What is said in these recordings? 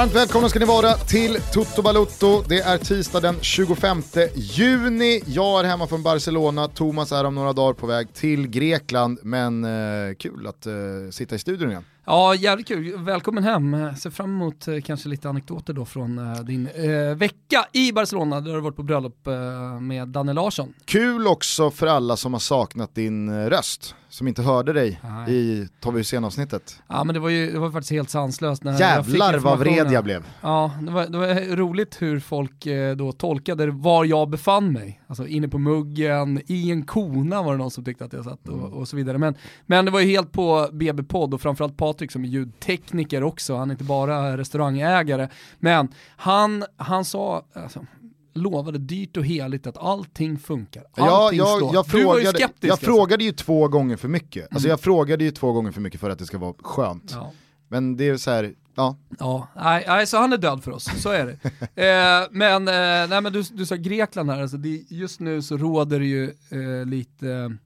Varmt välkomna ska ni vara till Toto Balutto. Det är tisdag den 25 juni. Jag är hemma från Barcelona, Thomas är om några dagar på väg till Grekland, men eh, kul att eh, sitta i studion igen. Ja, jävligt kul. Välkommen hem. Ser fram emot eh, kanske lite anekdoter då från eh, din eh, vecka i Barcelona där du har varit på bröllop eh, med Danne Larsson. Kul också för alla som har saknat din röst, som inte hörde dig Nej. i Tobbe Hysén-avsnittet. Ja men det var ju det var faktiskt helt sanslöst. När jag Jävlar vad vred jag blev. Ja, det var, det var roligt hur folk eh, då tolkade var jag befann mig. Alltså inne på muggen, i en kona var det någon som tyckte att jag satt och, Mm. och så vidare. Men, men det var ju helt på BB-podd och framförallt Patrik som är ljudtekniker också, han är inte bara restaurangägare. Men han, han sa, alltså, lovade dyrt och heligt att allting funkar. Ja, Allting jag, slår. jag, du var ju frågade, skeptisk jag alltså. frågade ju två gånger för mycket. Alltså Mm. jag frågade ju två gånger för mycket för att det ska vara skönt. Ja. Men det är så här, ja. Ja, nej, nej, så han är död för oss, så är det. eh, men eh, nej, men du, du sa Grekland här, alltså det, just nu så råder det ju eh, lite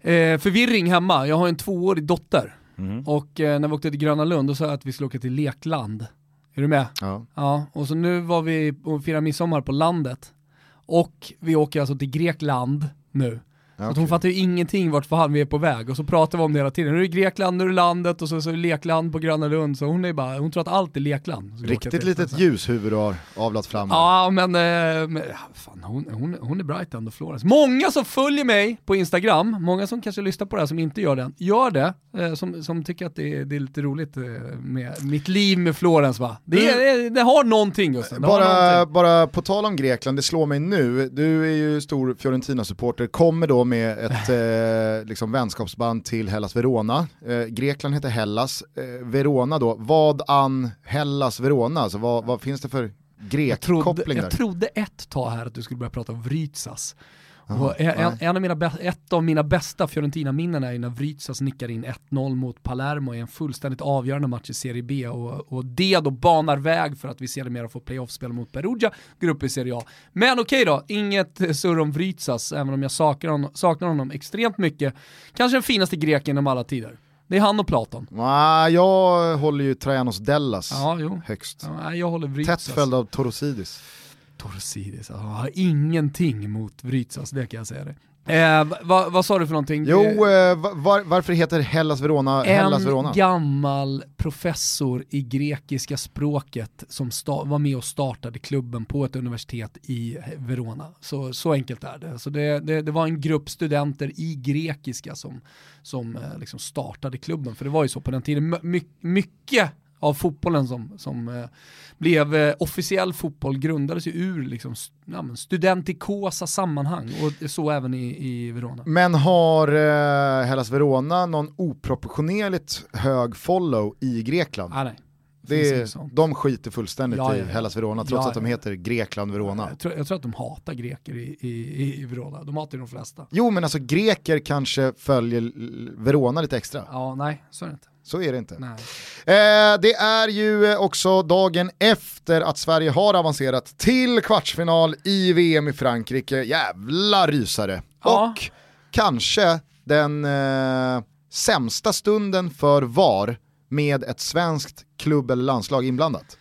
eh, förvirring hemma. Jag har en tvåårig dotter och eh, när vi åkte till Gröna Lund då sa jag att vi skulle åka till lekland. Är du med? ja. Ja, och så nu var vi och firade midsommar på landet och vi åker alltså till Grekland nu. Så okej. hon fattar ju ingenting vart fan vi är på väg och så pratar vi om det hela tiden. Nu är det Grekland, nu är det landet och så, så är det lekland på Gröna Lund. Så hon är bara, hon tror att allt är lekland. Riktigt litet ljushuvud du har avlat fram. Ja men, eh, men fan, hon, hon, hon är bright ändå, Florence. Många som följer mig på Instagram, många som kanske lyssnar på det här som inte gör det, gör det, eh, som, som tycker att det är, det är lite roligt eh, med mitt liv med Florence va. Det, är, det, det har någonting har Bara, någonting. bara på tal om Grekland, det slår mig nu, du är ju stor Fiorentina-supporter, kommer då med ett eh, liksom vänskapsband till Hellas Verona. Eh, Grekland heter Hellas, eh, Verona då, vad an Hellas Verona, alltså vad, vad finns det för Grek-koppling där? jag trodde ett tag här att du skulle börja prata om Vrytsas. Och en, en, av mina, ett av mina bästa Fiorentina-minnen är när Vrytsas nickar in 1-0 mot Palermo i en fullständigt avgörande match i Serie B och, och det då banar väg för att vi sedermera får playoff-spel mot Perugia, går upp i Serie A. Men okej då, inget surr om Vrytsas, även om jag saknar honom, saknar honom extremt mycket. Kanske den finaste greken genom alla tider. Det är han och Platon. Ah, jag håller ju Trajanos Dellas Ja, högst. Ja, jag håller Vrytsas. Tätt följd av Torosidis. Torsidis, jag har ingenting emot Vrytsas, det kan jag säga dig. Eh, va- va- vad sa du för någonting? Jo, Eh, va- var, varför heter Hellas Verona Hellas en Verona? gammal professor i grekiska språket som var med och startade klubben på ett universitet i Verona. Så, så enkelt är det. Så det, det. Det var en grupp studenter i grekiska som, som eh, liksom startade klubben. För det var ju så på den tiden. My, mycket av fotbollen som, som eh, blev eh, officiell fotboll grundades ju ur liksom, ja, studentikosa sammanhang och så även i, i Verona. Men har eh, Hellas Verona någon oproportionerligt hög follow i Grekland? Ah, nej. Det är, de skiter fullständigt Ja, ja, i. Hellas Verona trots Ja, att de heter Grekland Verona. Jag tror, jag tror att de hatar greker i, i, i Verona. De hatar ju de flesta. Jo men alltså greker kanske följer Verona lite extra. Ja, nej, så är det inte. Så är det inte. Eh, det är ju eh, också dagen efter att Sverige har avancerat till kvartsfinal i VM i Frankrike. Jävla rysare. Ja. Och kanske den eh, sämsta stunden för VAR med ett svenskt klubb eller landslag inblandat.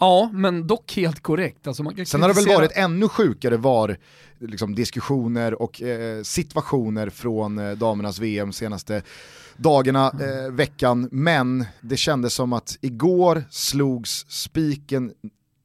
Ja, men dock helt korrekt. Alltså man kan Sen har det väl varit ännu sjukare VAR liksom, diskussioner och eh, situationer från eh, damernas VM senaste dagarna, eh, veckan, men det kändes som att igår slogs spiken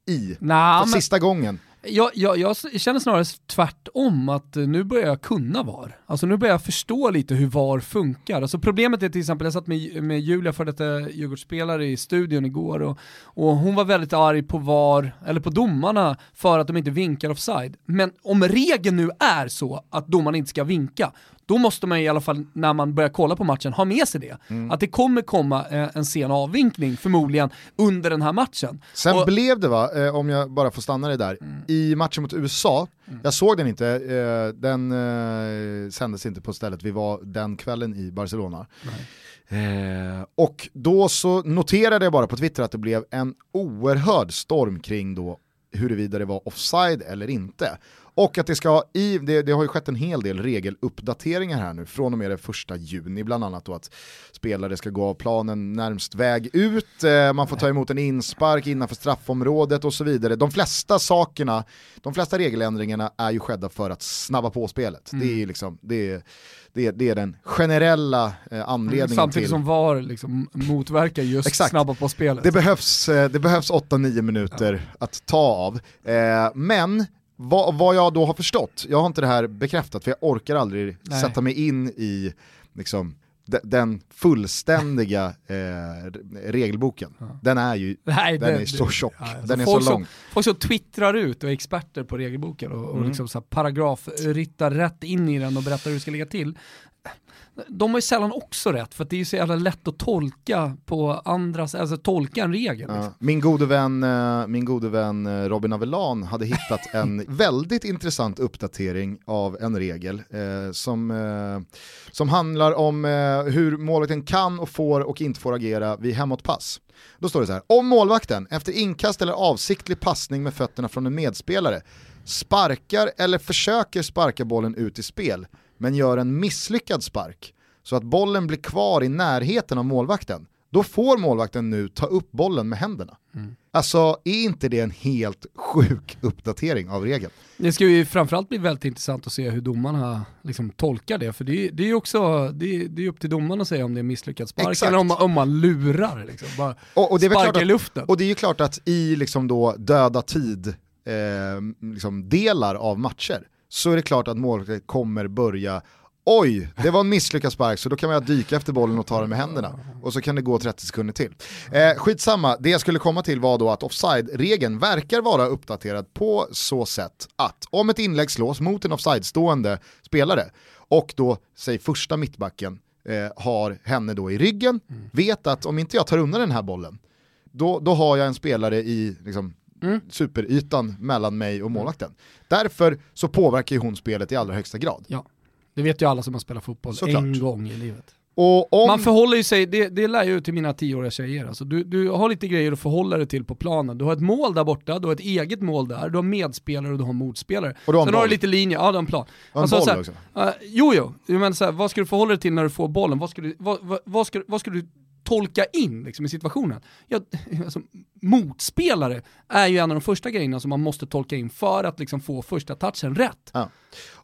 i Nej, för men sista gången. jag, jag, jag känner snarare tvärtom att nu börjar jag kunna VAR. Alltså nu börjar jag förstå lite hur VAR funkar. Alltså problemet är till exempel, jag satt med, med Julia, för detta Djurgårdsspelare i studion igår och, och hon var väldigt arg på VAR, eller på domarna, för att de inte vinkar offside. Men om regeln nu är så att domarna inte ska vinka, då måste man i alla fall när man börjar kolla på matchen ha med sig det. Mm. Att det kommer komma eh, en sen avvinkning förmodligen under den här matchen. Sen Och- blev det va, eh, om jag bara får stanna det där, i matchen mot USA, jag såg den inte, eh, den eh, sändes inte på stället vi var den kvällen i Barcelona. Eh, och då så noterade jag bara på Twitter att det blev en oerhörd storm kring då huruvida det var offside eller inte. Och att det ska, i, det, det har ju skett en hel del regeluppdateringar här nu från och med den första juni, bland annat då att spelare ska gå av planen närmst väg ut, eh, man får ta emot en inspark innanför straffområdet och så vidare. De flesta sakerna, de flesta regeländringarna är ju skedda för att snabba på spelet. Mm. Det är liksom, det är, det det är den generella eh, anledningen mm, Samtidigt till... som VAR liksom motverkar just Exakt. snabba på spelet. Det behövs, eh, det behövs 8-9 minuter ja. att ta av. Eh, men vad, vad, jag då har förstått, jag har inte det här bekräftat för jag orkar aldrig Nej. sätta mig in i liksom, den fullständiga eh, regelboken, ja. den är ju Nej, den det, är så tjock, ja, alltså den är så lång. Som, folk som twittrar ut och är experter på regelboken och, och mm. liksom så paragrafryttar rätt in i den och berättar hur det ska ligga till de har ju sällan också rätt för det är ju så jävla lätt att tolka på andras, alltså tolka en regel. Ja. Liksom. Min, gode vän, eh, min gode vän eh, Robin Avellan hade hittat en väldigt intressant uppdatering av en regel eh, som, eh, som handlar om eh, hur målvakten kan och får och inte får agera vid hemåtpass. Då står det så här, om målvakten efter inkast eller avsiktlig passning med fötterna från en medspelare sparkar eller försöker sparka bollen ut i spel men gör en misslyckad spark så att bollen blir kvar i närheten av målvakten, då får målvakten nu ta upp bollen med händerna. Mm. Alltså är inte det en helt sjuk uppdatering av regeln? Det ska ju framförallt bli väldigt intressant att se hur domarna liksom tolkar det, för det, är också det, det är upp till domarna att säga om det är misslyckad spark Exakt. eller om, om man lurar. Liksom. Bara och, och det är att, i luften. Och det är ju klart att i liksom då döda tid eh, liksom delar av matcher så är det klart att målet kommer börja Oj, det var en misslyckad spark så då kan man dyka efter bollen och ta den med händerna. Och så kan det gå 30 sekunder till. Eh, skitsamma, det jag skulle komma till var då att offside-regeln verkar vara uppdaterad på så sätt att om ett inlägg slås mot en offside-stående spelare och då, säg första mittbacken, eh, har henne då i ryggen, mm. vet att om inte jag tar undan den här bollen, då, då har jag en spelare i liksom, mm. superytan mellan mig och målvakten. Därför så påverkar ju hon spelet i allra högsta grad. Ja. Det vet ju alla som har spelat fotboll Såklart. en gång i livet. Om... Man förhåller ju sig, det, det lär ut till mina tioåriga tjejer, alltså du, du har lite grejer att förhålla dig till på planen. Du har ett mål där borta, du har ett eget mål där, du har medspelare och du har motspelare. Och du har Sen har du lite linjer, ja du har en plan. Och en alltså, boll här, också. Uh, jo jo, men så här, vad ska du förhålla dig till när du får bollen? Vad ska du, vad, vad, vad ska, vad ska du tolka in liksom, i situationen. Ja, alltså, motspelare är ju en av de första grejerna som man måste tolka in för att liksom, få första touchen rätt. Ja.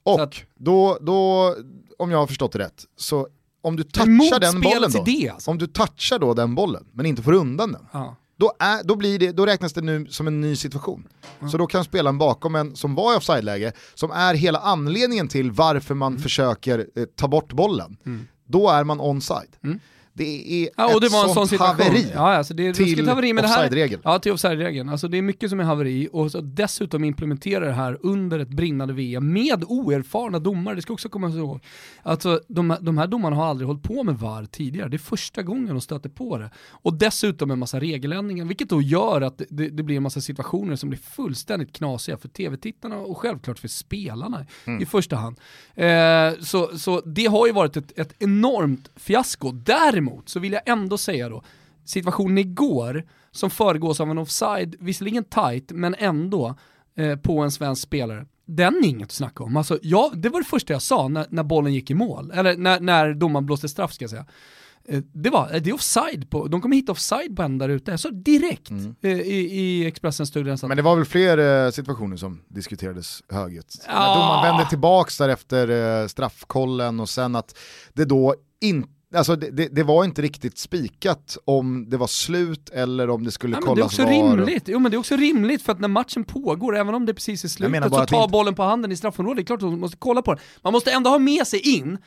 Och att, då, då, om jag har förstått det rätt, så om du touchar den bollen då, det, alltså. om du touchar då den bollen men inte får undan den, ja. då, är, då, blir det, då räknas det nu som en ny situation. Ja. Så då kan spelaren bakom en som var i offside-läge, som är hela anledningen till varför man mm. försöker eh, ta bort bollen, mm. då är man onside. Mm. Det är ja, och det var en sån situation. haveri ja, alltså det är till offside-regeln. Ja, till offside-regeln. Alltså det är mycket som är haveri och så dessutom implementera det här under ett brinnande VM med oerfarna domare, det ska också komma ihåg. Alltså de, de här domarna har aldrig hållit på med VAR tidigare, det är första gången de stöter på det. Och dessutom en massa regeländringar, vilket då gör att det, det blir en massa situationer som blir fullständigt knasiga för tv-tittarna och självklart för spelarna mm. i första hand. Eh, så, så det har ju varit ett, ett enormt fiasko. Däremot Däremot så vill jag ändå säga då, situationen igår som föregås av en offside, visserligen tight, men ändå eh, på en svensk spelare. Den är inget att snacka om. Alltså, ja, det var det första jag sa när, när bollen gick i mål, eller när, när domaren blåste straff ska jag säga. Eh, det var, det är offside på, de kommer hitta offside på en där ute, så direkt mm. Eh, i, i Expressens studio. Men det var väl fler eh, situationer som diskuterades högljutt? Ja. När domaren vände tillbaks där efter straffkollen och sen att det då inte Alltså det, det, det, var inte riktigt spikat om det var slut eller om det skulle Nej, kollas det är också var. rimligt. Jo men det är också rimligt för att när matchen pågår, även om det precis är slutet, så ta bollen på handen i straffområdet, det är klart att man måste kolla på den. Man måste ändå ha med sig in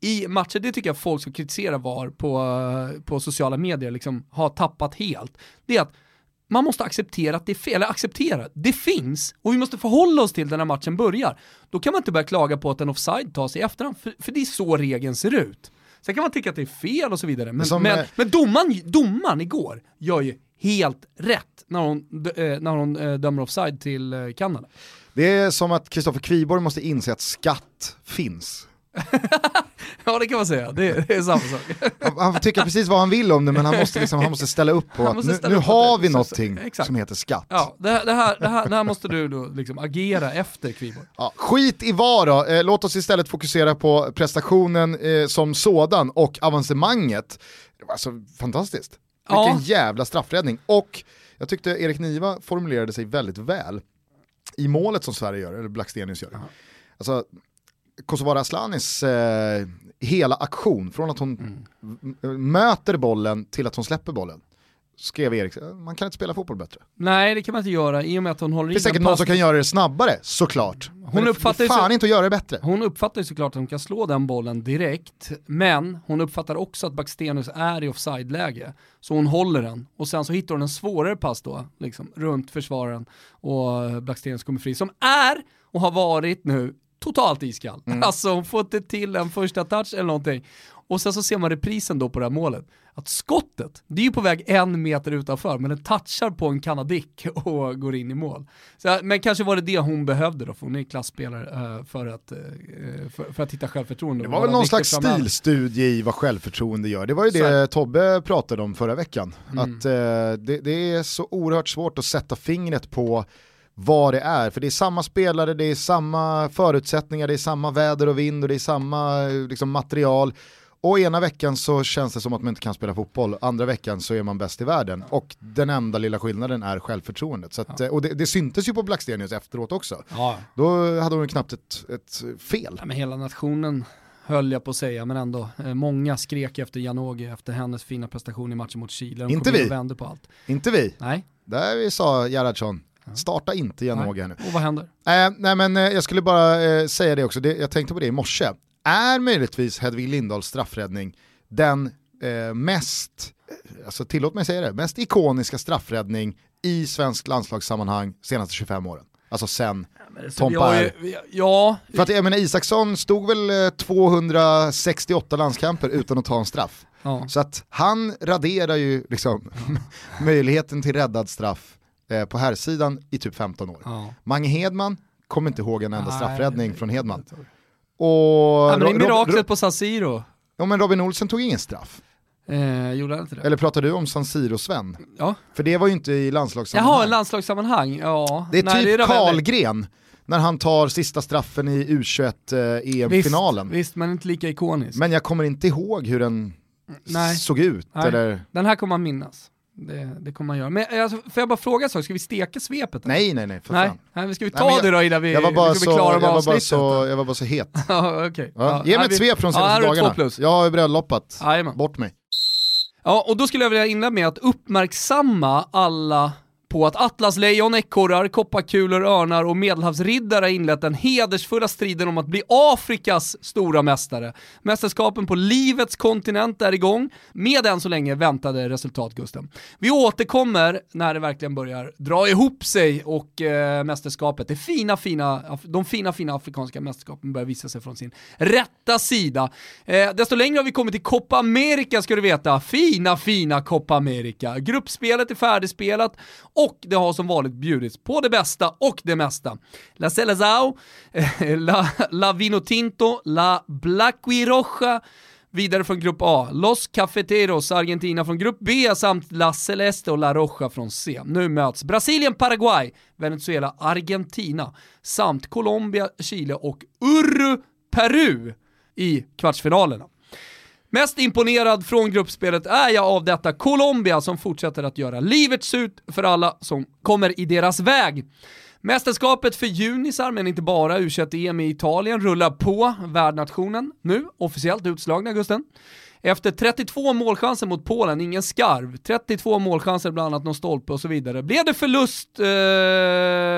i matcher, det tycker jag folk ska kritisera VAR på, på sociala medier, liksom har tappat helt. Det är att man måste acceptera att det är fel, eller acceptera, det finns och vi måste förhålla oss till det när matchen börjar. Då kan man inte börja klaga på att en offside tas i efterhand, för, för det är så regeln ser ut. Sen kan man tycka att det är fel och så vidare, men, Som, men, eh, men domaren, domaren igår gör ju helt rätt när hon, äh, när hon äh, dömer offside till äh, Kanada. Det är som att Kristoffer Kviborg måste inse att skatt finns. ja det kan man säga, det, det är samma sak. Han, han får tycka precis vad han vill om det men han måste, liksom, han måste ställa upp på att nu, nu har vi någonting exakt. som heter skatt. Ja, det, här, det, här, det, här, det här måste du då liksom agera efter Kviborg. Ja, skit i vad då, eh, låt oss istället fokusera på prestationen eh, som sådan och avancemanget. Det var alltså fantastiskt. Ja. Vilken jävla straffräddning. Och jag tyckte Erik Niva formulerade sig väldigt väl i målet som Sverige gör, eller Blackstenius gör. Alltså, Kosovare Aslanis eh, hela aktion, från att hon Mm. möter bollen till att hon släpper bollen, skrev Erik, eh, man kan inte spela fotboll bättre. Nej det kan man inte göra i och med att hon håller Det i är säkert någon som kan göra det snabbare, såklart. Det uppfattar fan så- inte att göra det bättre. Hon uppfattar ju såklart att hon kan slå den bollen direkt, men hon uppfattar också att Bakstenius är i offside-läge. Så hon håller den och sen så hittar hon en svårare pass då, liksom, runt försvararen och Blackstenius kommer fri, som är och har varit nu totalt iskall. Alltså hon får inte till en första touch eller någonting. Och sen så ser man reprisen då på det här målet. Att skottet, det är ju på väg en meter utanför, men den touchar på en kanadick och går in i mål. Så, men kanske var det det hon behövde då, för hon är klasspelare eh, för, att, eh, för, för att hitta självförtroende. Det var väl någon slags framöver. stilstudie i vad självförtroende gör. Det var ju Så det är Tobbe pratade om förra veckan. Mm. Att eh, det, det är så oerhört svårt att sätta fingret på vad det är. För det är samma spelare, det är samma förutsättningar, det är samma väder och vind och det är samma eh, liksom, material. Och ena veckan så känns det som att man inte kan spela fotboll, andra veckan så är man bäst i världen. Och den enda lilla skillnaden är självförtroendet. Så att, eh, Och det, det syntes ju på Blackstenius efteråt också. Ja. Då hade hon knappt ett, ett fel. Ja, men hela nationen höll jag på att säga, men ändå. Eh, många skrek efter Janogy efter hennes fina prestation i matchen mot Chile. De Inte vi. och vände på allt. Inte vi. Nej. Där sa Gerhardsson, starta inte Janogy nu. Och vad händer? Eh, nej men eh, jag skulle bara eh, säga det också, det, jag tänkte på det i morse. Är möjligtvis Hedvig Lindahls straffräddning den eh, mest, eh, alltså tillåt mig säga det, mest ikoniska straffräddning i svensk landslagssammanhang senaste 25 åren? Alltså sen, Tom vi har ju- Per. vi- Ja, för att jag menar Isaksson stod väl eh, 268 landskamper utan att ta en straff. ja. Så att han raderar ju liksom möjligheten till räddad straff eh, på här sidan i typ 15 år. ja. Mange Hedman kommer inte ihåg en enda Nej, straffräddning från Hedman. Ja, Och men det är miraklet på San Siro. ja, men Robin Olsen tog ingen straff. Eh, gjorde han inte det? Eller pratar du om San Siro-Sven? Ja. För det var ju inte i landslagssammanhang. Jaha, landslagssammanhang. Ja. det är Nej, typ det Karlgren när han tar sista straffen i U21 eh, EM-finalen. Visst, visst, men inte lika ikonisk. Men jag kommer inte ihåg hur den Nej. såg ut. Nej. Eller... Den här kommer man minnas. Det, det kommer man göra. Men alltså, får jag bara fråga en sak, ska vi steka svepet? Nej, nej, nej, för Nej, fan. nej ska vi Nej, ta men jag- det då innan vi, Jag var bara, vi så, klara jag, var bara så, jag var bara så het. Ja, okej. Ja. Ja, Ge mig nej, ett svep från ja, senaste två dagarna. Jag har ju bröllopat. Bort mig. Ja, och då skulle jag vilja inleda med att uppmärksamma alla på att atlaslejon, ekorrar, kopparkulor, örnar och medelhavsriddare har inlett den hedersfulla striden om att bli Afrikas stora mästare. Mästerskapen på livets kontinent är igång, med än så länge väntade resultat Gusten. Vi återkommer när det verkligen börjar dra ihop sig och eh, mästerskapet, det fina, fina, de fina, fina afrikanska mästerskapen börjar visa sig från sin rätta sida. Eh, desto längre har vi kommit till Copa America ska du veta. Fina, fina Copa America. Gruppspelet är färdigspelat och det har som vanligt bjudits på det bästa och det mesta. La Celazao, eh, La, La Vino Tinto, La Blacquiroja, Vidare från grupp A, Los Cafeteros Argentina från grupp B samt La Celeste och La Roja från C. Nu möts Brasilien, Paraguay, Venezuela, Argentina samt Colombia, Chile och Uru, Peru i kvartsfinalerna. Mest imponerad från gruppspelet är jag av detta Colombia som fortsätter att göra livet surt för alla som kommer i deras väg. Mästerskapet för junisar, men inte bara, u em i Italien rullar på värdnationen. Nu, officiellt utslagna Gusten. Efter 32 målchanser mot Polen, ingen skarv, 32 målchanser bland annat någon stolpe och så vidare, blev det förlust eh,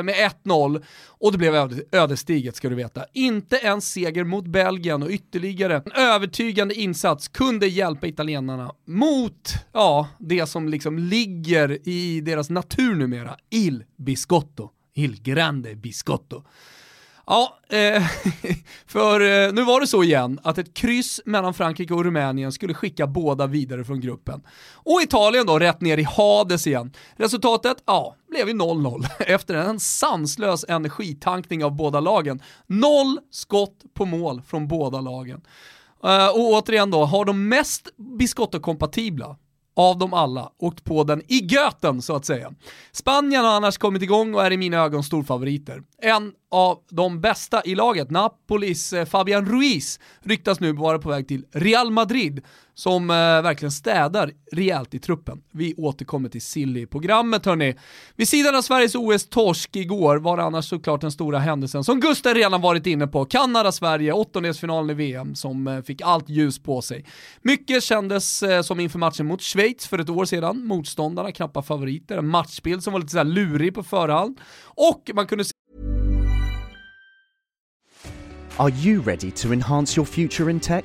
med 1-0 och det blev öde, ödesdigert ska du veta. Inte en seger mot Belgien och ytterligare en övertygande insats kunde hjälpa italienarna mot, ja, det som liksom ligger i deras natur numera, Il Biscotto. Il Grande Biscotto. Ja, eh, för eh, nu var det så igen att ett kryss mellan Frankrike och Rumänien skulle skicka båda vidare från gruppen. Och Italien då rätt ner i Hades igen. Resultatet, ja, blev ju 0-0 efter en sanslös energitankning av båda lagen. Noll skott på mål från båda lagen. Eh, och återigen då, har de mest Biscotto-kompatibla av dem alla åkt på den i göten så att säga. Spanien har annars kommit igång och är i mina ögon storfavoriter. En av de bästa i laget, Napolis eh, Fabian Ruiz, ryktas nu vara på väg till Real Madrid som eh, verkligen städar rejält i truppen. Vi återkommer till Silly-programmet hörni. Vid sidan av Sveriges OS-torsk igår var det annars såklart den stora händelsen som Gustav redan varit inne på. Kanada-Sverige, åttondelsfinalen i VM som eh, fick allt ljus på sig. Mycket kändes eh, som inför matchen mot Schweiz för ett år sedan. Motståndarna knappa favoriter, en matchbild som var lite såhär lurig på förhand. Och man kunde se... Are you ready to enhance your future in tech?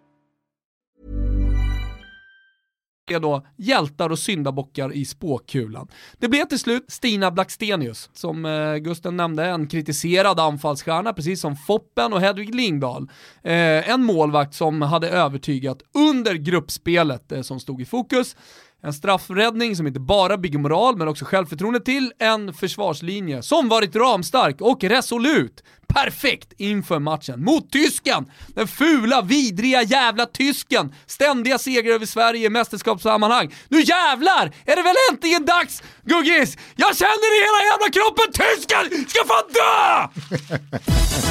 Är då hjältar och syndabockar i spåkulan. Det blev till slut Stina Blackstenius, som eh, Gusten nämnde, en kritiserad anfallsstjärna, precis som Foppen och Hedvig Lindahl. Eh, en målvakt som hade övertygat under gruppspelet eh, som stod i fokus. En straffräddning som inte bara bygger moral men också självförtroende till en försvarslinje som varit ramstark och resolut. Perfekt inför matchen mot tysken! Den fula, vidriga jävla tysken! Ständiga segrar över Sverige i mästerskapssammanhang. Nu jävlar är det väl äntligen dags, Guggis! Jag känner i hela jävla kroppen, tysken ska fan dö!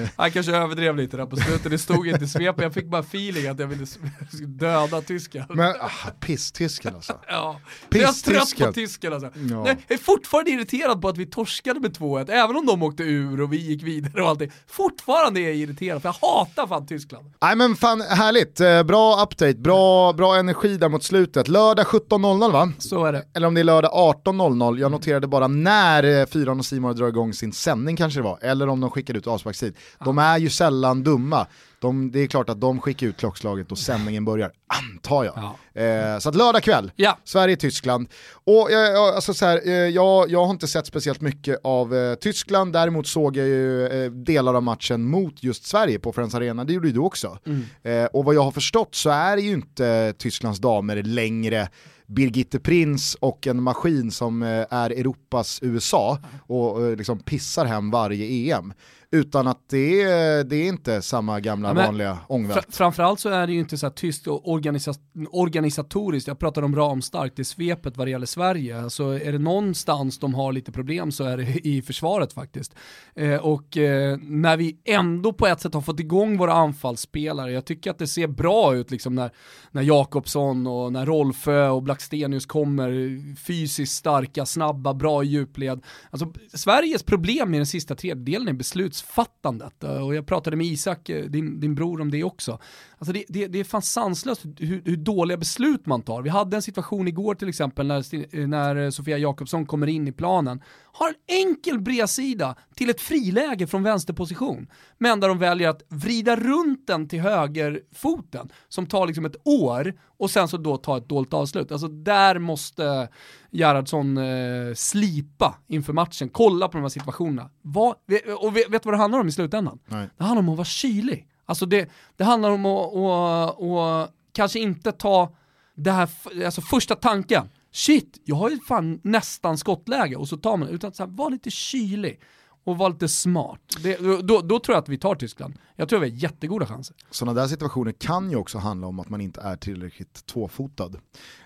Han kanske överdrev lite där på slutet, det stod inte i svepen, jag fick bara feeling att jag ville döda tysken. Men ah, piss-tysken alltså. ja, jag är trött på tysken alltså. Ja. Nej, jag är fortfarande irriterad på att vi torskade med 2-1, även om de åkte ur och vi gick vidare och allting. Fortfarande är jag irriterad, för jag hatar fan Tyskland. Nej men fan härligt, eh, bra update, bra, bra energi där mot slutet. Lördag 17.00 va? Så är det. Eller om det är lördag 18.00, jag noterade bara när eh, Fyran och Simon drar igång sin sändning kanske det var, eller om de skickade ut avsparkstid. De är ju sällan dumma. De, det är klart att de skickar ut klockslaget och sändningen börjar, antar jag. Ja. Eh, så att lördag kväll, ja. Sverige-Tyskland. Och eh, alltså så här, eh, jag, jag har inte sett speciellt mycket av eh, Tyskland, däremot såg jag ju eh, delar av matchen mot just Sverige på Friends Arena, det gjorde ju du också. Mm. Eh, och vad jag har förstått så är ju inte Tysklands damer längre Birgitte Prins och en maskin som är Europas USA och liksom pissar hem varje EM. Utan att det är, det är inte samma gamla Men, vanliga ångvält. Fr framförallt så är det ju inte så här tyst och organisa organisatoriskt, jag pratar om ramstarkt, det svepet vad det gäller Sverige. Alltså är det någonstans de har lite problem så är det i försvaret faktiskt. Eh, och eh, när vi ändå på ett sätt har fått igång våra anfallsspelare, jag tycker att det ser bra ut liksom när, när Jakobsson och när Rolfö och Blackstenius kommer, fysiskt starka, snabba, bra i djupled. Alltså Sveriges problem i den sista tredjedelen är besluts beslutsfattandet. Eh, och jag pratade med Isak, eh, din, din bror, om det också. Alltså det, det, det är fan sanslöst hur, hur, dåliga beslut man tar. Vi hade en situation igår till exempel när, eh, när Sofia Jakobsson kommer in i planen, har en enkel bredsida till ett friläge från vänsterposition, men där de väljer att vrida runt den till högerfoten, som tar liksom ett år, och sen så då ta ett dåligt avslut. Alltså där måste Gerhardsson eh, slipa inför matchen, kolla på de här situationerna. Vad, och vet du vad det handlar om i slutändan? Nej. Det handlar om att vara kylig. Alltså det, det handlar om att, att, att kanske inte ta det här, alltså första tanken, shit, jag har ju fan nästan skottläge och så tar man utan att vara lite kylig och vara lite smart. Det, då, då, tror jag att vi tar Tyskland. Jag tror att vi har jättegoda chanser. Sådana där situationer kan ju också handla om att man inte är tillräckligt tvåfotad.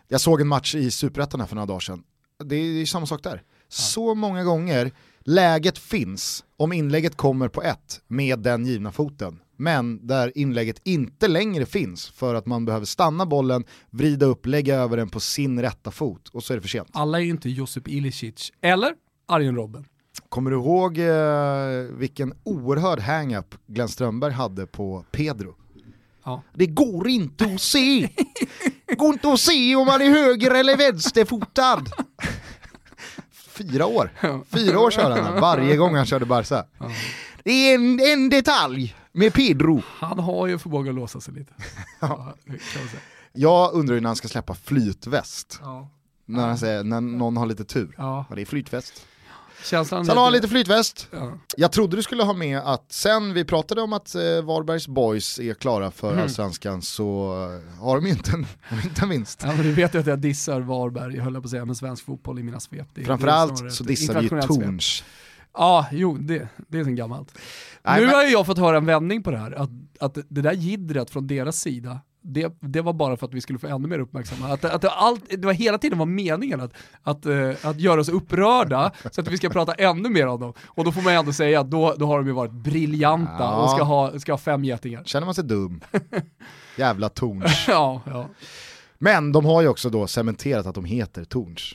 Jag såg en match i Superettan här för några dagar sedan. Det är ju samma sak där. Så många gånger läget finns om inlägget kommer på ett med den givna foten. Men där inlägget inte längre finns för att man behöver stanna bollen, vrida upp, lägga över den på sin rätta fot och så är det för sent. Alla är ju inte Josip Ilicic eller Arjen Robben. Kommer du ihåg eh, vilken oerhörd hang-up Glenn Strömberg hade på Pedro Ja. Det går inte att se. Det går inte att se om man är höger eller vänsterfotad. Fyra år. Fyra år körde han varje gång han körde Barca. Det är en, en detalj med Pedro. Han har ju förmåga att låsa sig lite. Ja. Jag undrar ju när han ska släppa flytväst. Ja. När, han säger, när någon har lite tur. Ja, det är flytväst. Känslan Sen har han lite flytväst. Ja. Jag trodde du skulle ha med att sen vi pratade om att eh, Varbergs boys är klara för Mm. allsvenskan så eh, har de ju inte en, inte en vinst. Ja, men du vet ju att jag dissar Varberg, jag höll på att säga, med svensk fotboll i mina svep. Framförallt så dissar vi ju. Torns. Ja, jo, det, det är sen gammalt. Nej, nu men- har jag fått höra en vändning på det här, att, att det där jiddret från deras sida, det, det var bara för att vi skulle få ännu mer uppmärksamhet. Att, att det, allt, det var hela tiden var meningen att, att, eh, att göra oss upprörda så att vi ska prata ännu mer om dem. Och då får man ändå säga att då, då har de ju varit briljanta Ja. och ska ha, ska ha fem getingar. Känner man sig dum. Jävla Torns. Ja, ja. Men de har ju också då cementerat att de heter Torns.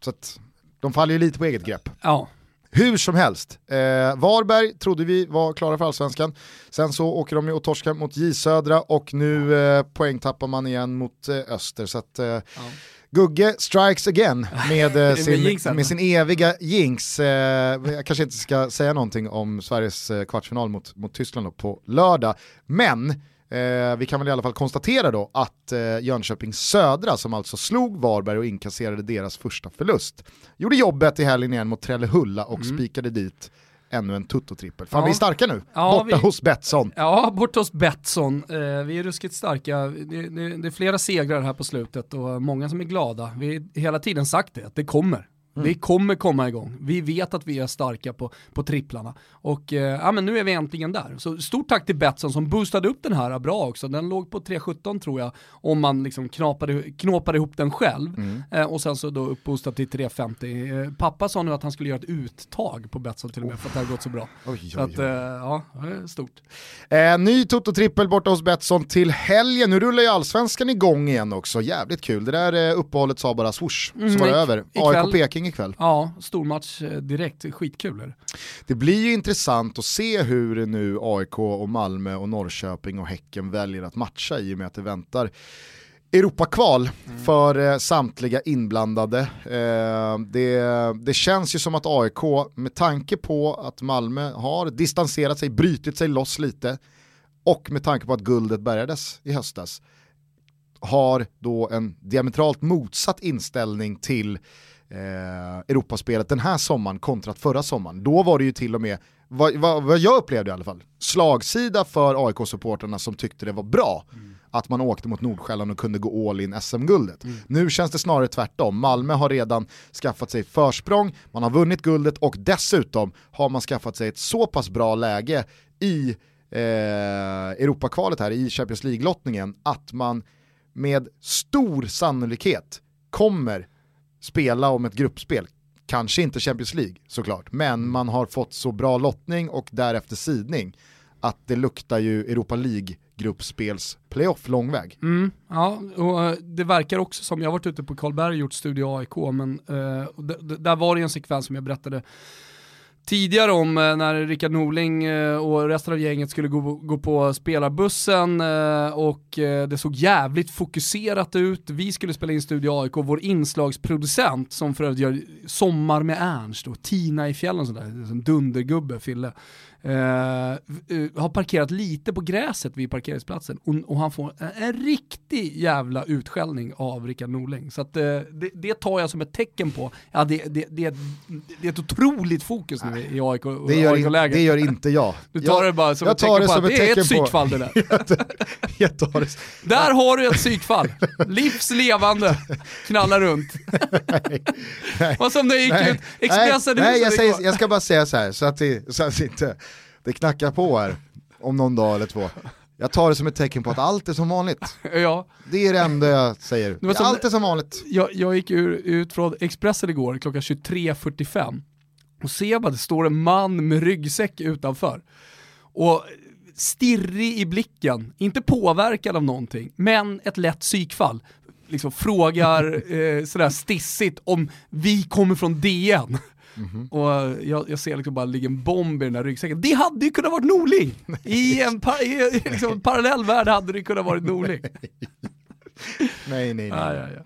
Så att de faller ju lite på eget grepp. ja. Hur som helst, eh, Varberg trodde vi var klara för allsvenskan. Sen så åker de ju och torskar mot J Södra och nu eh, poängtappar man igen mot eh, Öster. Så att eh, Gugge strikes again med, eh, sin, med sin eviga jinx. Eh, jag kanske inte ska säga någonting om Sveriges eh, kvartsfinal mot, mot Tyskland på lördag. Men eh, vi kan väl i alla fall konstatera då att eh, Jönköping Södra som alltså slog Varberg och inkasserade deras första förlust gjorde jobbet i helgen igen mot Trellehulla och spikade dit ännu en tuttotrippel. Fan Mm. Ja. vi är starka nu, Ja, borta vi- hos Betsson. Ja, bort hos Betsson. Eh, vi är ruskigt starka. Det, det, det är flera segrar här på slutet och många som är glada. Vi har hela tiden sagt det, att det kommer. Vi kommer komma igång. Vi vet att vi är starka på, på tripplarna. Och eh, ja, men nu är vi äntligen där. Så stort tack till Betsson som boostade upp den här bra också. Den låg på 3.17 tror jag, om man liksom knapade, knåpade ihop den själv. Eh, och sen så då uppboostad till 3.50. Eh, pappa sa nu att han skulle göra ett uttag på Betsson till och med för att det har gått så bra. Oj, Så oj, att, oj. eh, ja, stort. Eh, ny Toto-trippel borta hos Betsson till helgen. Nu rullar ju allsvenskan igång igen också, jävligt kul. Det där eh, uppehållet sa bara swoosh, så Mm, var det över. ikväll- AIK-Peking ikväll. Ja, stormatch eh, direkt. Skitkul det. Blir ju intressant att se hur nu AIK och Malmö och Norrköping och Häcken väljer att matcha i och med att det väntar Europakval för eh, samtliga inblandade. Eh, det, det känns ju som att AIK, med tanke på att Malmö har distanserat sig, brutit sig loss lite och med tanke på att guldet bärgades i höstas, har då en diametralt motsatt inställning till eh, Europaspelet den här sommaren kontra förra sommaren. Då var det ju till och med, vad, vad, vad jag upplevde i alla fall, slagsida för AIK-supporterna som tyckte det var bra att man åkte mot Nordsjälland och kunde gå all in SM-guldet. Nu känns det snarare tvärtom. Malmö har redan skaffat sig försprång, man har vunnit guldet och dessutom har man skaffat sig ett så pass bra läge i eh, Europakvalet här, i Champions League-lottningen, att man med stor sannolikhet kommer spela om ett gruppspel. Kanske inte Champions League såklart, men man har fått så bra lottning och därefter sidning att det luktar ju Europa League-gruppspels playoff lång väg. Mm, ja, och eh, det verkar också som, jag har varit ute på Karlberg och gjort Studio AIK, men d- där var det en sekvens som jag berättade tidigare om eh, när Rickard Norling eh, och resten av gänget skulle gå, gå på spelarbussen eh, och det såg jävligt fokuserat ut. Vi skulle spela in Studio AIK, vår inslagsproducent som för övrigt gör Sommar med Ernst och Tina i fjällen och sådär, en dundergubbe, Fille. Eh, har parkerat lite på gräset vid parkeringsplatsen och, och han får en, en riktig jävla utskällning av Rickard Norling. Så att, eh, det, det tar jag som ett tecken på, ja det, det, det, det är ett otroligt fokus nu i AIK, Det gör, AIK-läget. det gör inte jag. Du tar jag, det bara som ett tecken på att det är ett psykfall det där. jag tar det, Där har du ett psykfall. Livs levande, knallar runt. nej. Och som det gick ut, Expressen nej, nej jag, säger, jag ska bara säga så här så att det, så att det inte det knackar på här om någon dag eller två. Jag tar det som ett tecken på att allt är som vanligt. Ja, Det är det enda jag säger. var som- allt är som vanligt. jag, jag gick ur, ut från Expressen igår klockan 23.45 och ser bara det står en man med ryggsäck utanför. Och stirrig i blicken, inte påverkad av någonting, men ett lätt psykfall. Liksom frågar eh, sådär stissigt om vi kommer från DN. Mm-hmm. Och jag, jag, ser liksom bara ligga en bomb i den där ryggsäcken. Det hade ju kunnat vara Norling! I en, par, i, liksom, parallell värld hade det kunnat vara Norling. nej, nej, nej. Ja, ja, ja.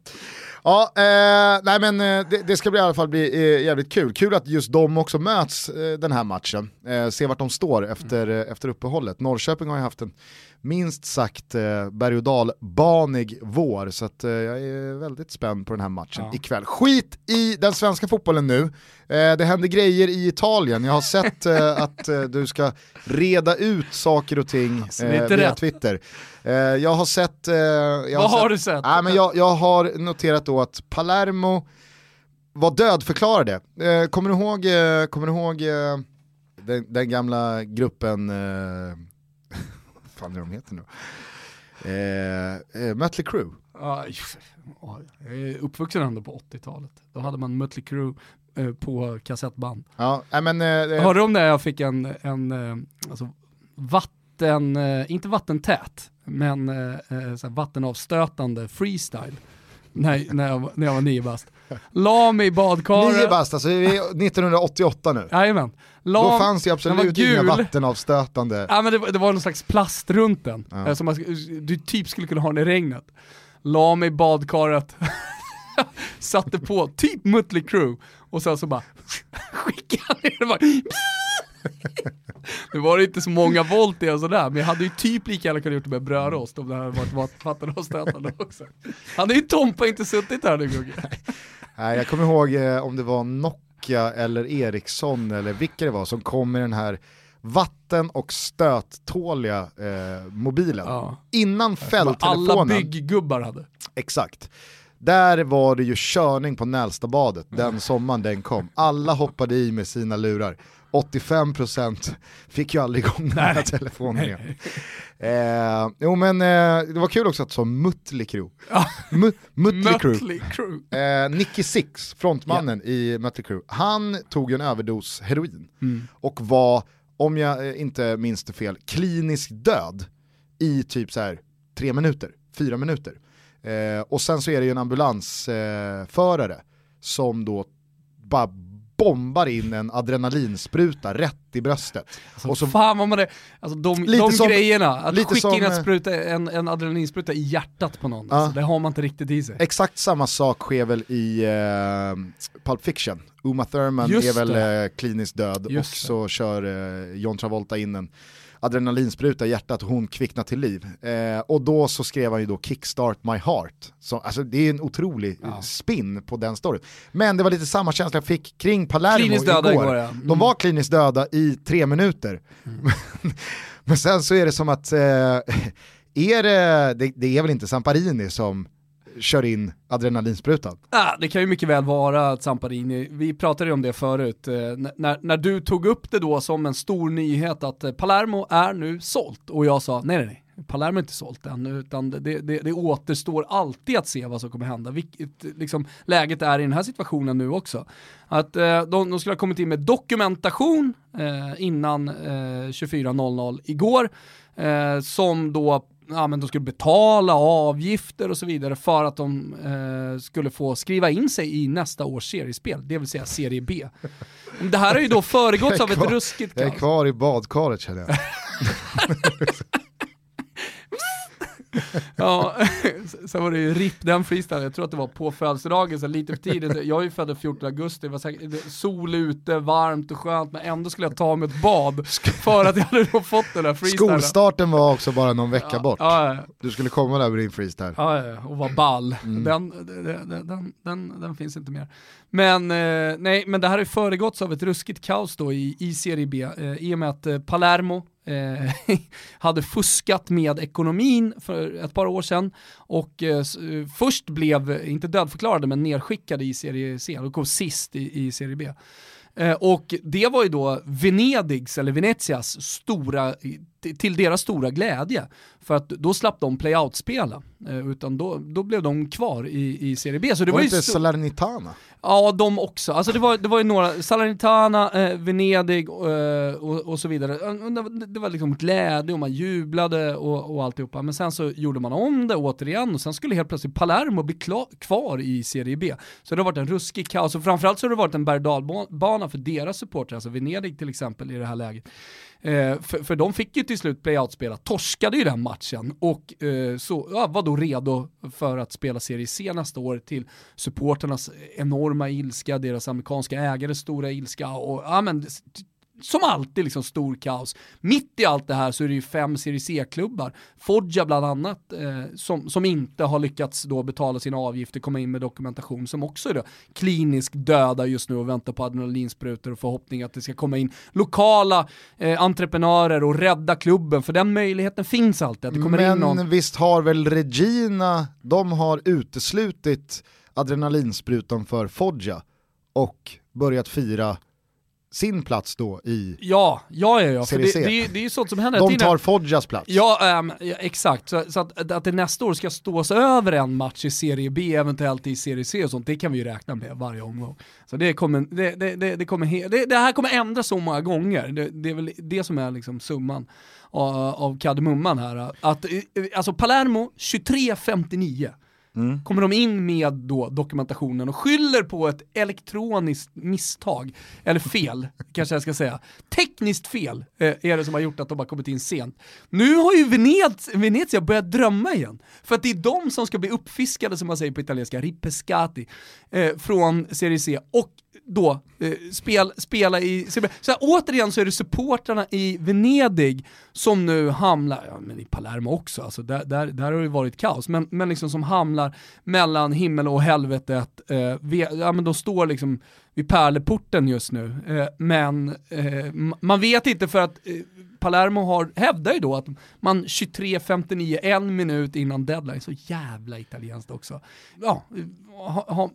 Ja, eh, nej men eh, det, det, ska bli, i alla fall bli eh, jävligt kul. Kul att just de också möts eh, den här matchen. Eh, se vart de står efter, mm. efter uppehållet. Norrköping har ju haft en minst sagt eh, berg och dalbanig vår, så att, eh, jag är väldigt spänd på den här matchen ja. ikväll. Skit i den svenska fotbollen nu, eh, det händer grejer i Italien. Jag har sett eh, att eh, du ska reda ut saker och ting alltså, via rätt. Twitter. Eh, jag har sett... Jag Vad har, har du sett? Nej, men jag, jag har noterat då att Palermo var dödförklarade. Eh, kommer du ihåg, kommer du ihåg den, den, gamla gruppen, fan är de heter nu? Eh, Mötley Crüe. Ah, jag är uppvuxen ändå på 80-talet. Då hade man Mötley Crüe på kassettband. Ja, men, eh, Hörde du om det? Jag fick en, en alltså, vatten, inte vattentät, men eh, vattenavstötande freestyle när, när, jag, när jag var nio bast. La mig i badkaret. Nio bast, alltså vi är 1988 nu. Jajamän. La, Då fanns det absolut inga vattenavstötande. Ja men det, det var någon slags plast runt den. Ja. Eh, som man, du typ skulle kunna ha den i regnet. La mig i badkaret. Satte på typ Mötley Crüe och sen så bara skickade ner det bara nu var det inte så många volt i och sådär, men jag hade ju typ lika gärna kunnat gjort det med brödrost om det hade varit vattenavstötande också. Hade ju Tompa inte suttit här nu Gugge. Nej, jag kommer ihåg eh, om det var Nokia eller Ericsson eller vilka det var som kom med den här vatten och stöttåliga eh, mobilen. Ja. Innan fälltelefonen. Alla bygggubbar hade. Exakt. Där var det ju körning på Nälstabadet den sommaren den kom. Alla hoppade i med sina lurar. 85% fick ju aldrig igång den här telefonen igen. Eh, jo men eh, det var kul också att det sa Mötley Crüe. Ja. Mötley Crüe. Eh, Nicky Six, frontmannen ja. i Mötley Crüe, han tog en överdos heroin mm. och var, om jag eh, inte minns det fel, kliniskt död i typ så här tre minuter, fyra minuter. Eh, och sen så är det ju en ambulansförare som då bara bombar in en adrenalinspruta rätt i bröstet. Alltså, och så, fan vad man är, alltså de, de som, grejerna, att skicka som, in en, spruta, en, en adrenalinspruta i hjärtat på någon, ja. alltså, det har man inte riktigt i sig. Exakt samma sak sker väl i uh, Pulp Fiction. Uma Thurman Just är väl uh, kliniskt död Just och det. så kör uh, John Travolta in en adrenalinspruta i hjärtat och hon kvicknar till liv. Eh, och då så skrev han ju då Kickstart My Heart. Så, alltså, det är en otrolig ja. spin på den storyn. Men det var lite samma känsla jag fick kring Palermo igår. igår ja. mm. De var kliniskt döda i tre minuter. Mm. Men sen så är det som att, eh, är det, det, det är väl inte Samparini som kör in adrenalinsprutan. Ah, det kan ju mycket väl vara Zamparini, vi pratade ju om det förut, eh, när, när du tog upp det då som en stor nyhet att eh, Palermo är nu sålt och jag sa nej nej nej, Palermo är inte sålt än, utan det, det, det återstår alltid att se vad som kommer hända. Vilket liksom, läget är i den här situationen nu också. Att eh, de, de, skulle ha kommit in med dokumentation eh, innan eh, 24.00 igår, eh, som då ja, men de skulle betala avgifter och så vidare för att de eh, skulle få skriva in sig i nästa års seriespel, det vill säga serie B. Det här har ju då föregåtts av ett ruskigt Jag är kvar i badkaret känner jag. ja, sen var det ju RIP den freestylen, jag tror att det var på födelsedagen, så lite för tidigt. Jag är ju född 14 augusti, det var säkert, sol ute, varmt och skönt, men ändå skulle jag ta mig ett bad för att jag hade fått den där freestylen. Skolstarten var också bara någon vecka ja, bort. Ja, ja. Du skulle komma där med din freestyle. Ja, och vara ball. Mm. Den, den, den, den, den, finns inte mer. Men, eh, nej, men det här har föregåtts av ett ruskigt kaos då i, i Serie B, eh, i och med att eh, Palermo eh, hade fuskat med ekonomin för ett par år sedan och eh, eh först blev, inte dödförklarade, men nedskickade i Serie C och kom sist i, i Serie B. Eh, och det var ju då Venedigs, eller Venezias, stora eh, till deras stora glädje. För att då slapp de play-out-spela, eh, utan då, då blev de kvar i, i Serie B. Så det var, var inte Salernitana? Ja, de också. Alltså det var, det var ju några, Salernitana, eh, Venedig eh, och, och, så vidare. Det var liksom glädje och man jublade och, och alltihopa. Men sen så gjorde man om det återigen och sen skulle helt plötsligt Palermo bli kvar i Serie B. Så det har varit en ruskig kaos och framförallt så har det varit en berg bana för deras supportrar, alltså Venedig till exempel i det här läget. Eh, för, för de fick ju till slut playout-spela, torskade ju den matchen och eh, så, ja, var då redo för att spela Serie C nästa år till supporternas enorma ilska, deras amerikanska ägares stora ilska och ja, men, som alltid liksom stor kaos. Mitt i allt det här så är det ju fem Serie C-klubbar, Foggia bland annat, eh, som, som inte har lyckats då betala sina avgifter, komma in med dokumentation, som också är då kliniskt döda just nu och väntar på adrenalinsprutor och förhoppning att det ska komma in lokala eh, entreprenörer och rädda klubben, för den möjligheten finns alltid. Att det kommer Men in någon... visst har väl Regina, de har uteslutit adrenalinsprutan för Foggia och börjat fira sin plats då i Ja, ja, ja, ja. För det, det, det är ju sånt som händer. De tar Foggias plats. Ja, um, ja exakt. Så, så, att, att det nästa år ska stås över en match i Serie B, eventuellt i Serie C och sånt, det kan vi ju räkna med varje omgång. Så det kommer, det, det, det kommer det, här kommer ändras så många gånger. Det, det är väl det som är liksom summan av, av kardemumman här. Att, alltså Palermo 23.59 Mm. kommer de in med då dokumentationen och skyller på ett elektroniskt misstag, eller fel kanske jag ska säga. Tekniskt fel eh, är det som har gjort att de har kommit in sent. Nu har ju Venez Venezia börjat drömma igen, för att det är de som ska bli uppfiskade som man säger på italienska, ripescati, eh, från Serie C och då eh, spel, spela i... Så här, återigen så är det supportrarna i Venedig som nu hamnar, ja men i Palermo också, alltså där, där, där har det varit kaos, men, men liksom som hamnar mellan himmel och helvetet. Eh, vi, ja men de står liksom vid pärleporten just nu, eh, men eh, man vet inte för att eh, Palermo har, hävdar ju då att man 23.59, en minut innan deadline, så jävla italienskt också, ja, har ha,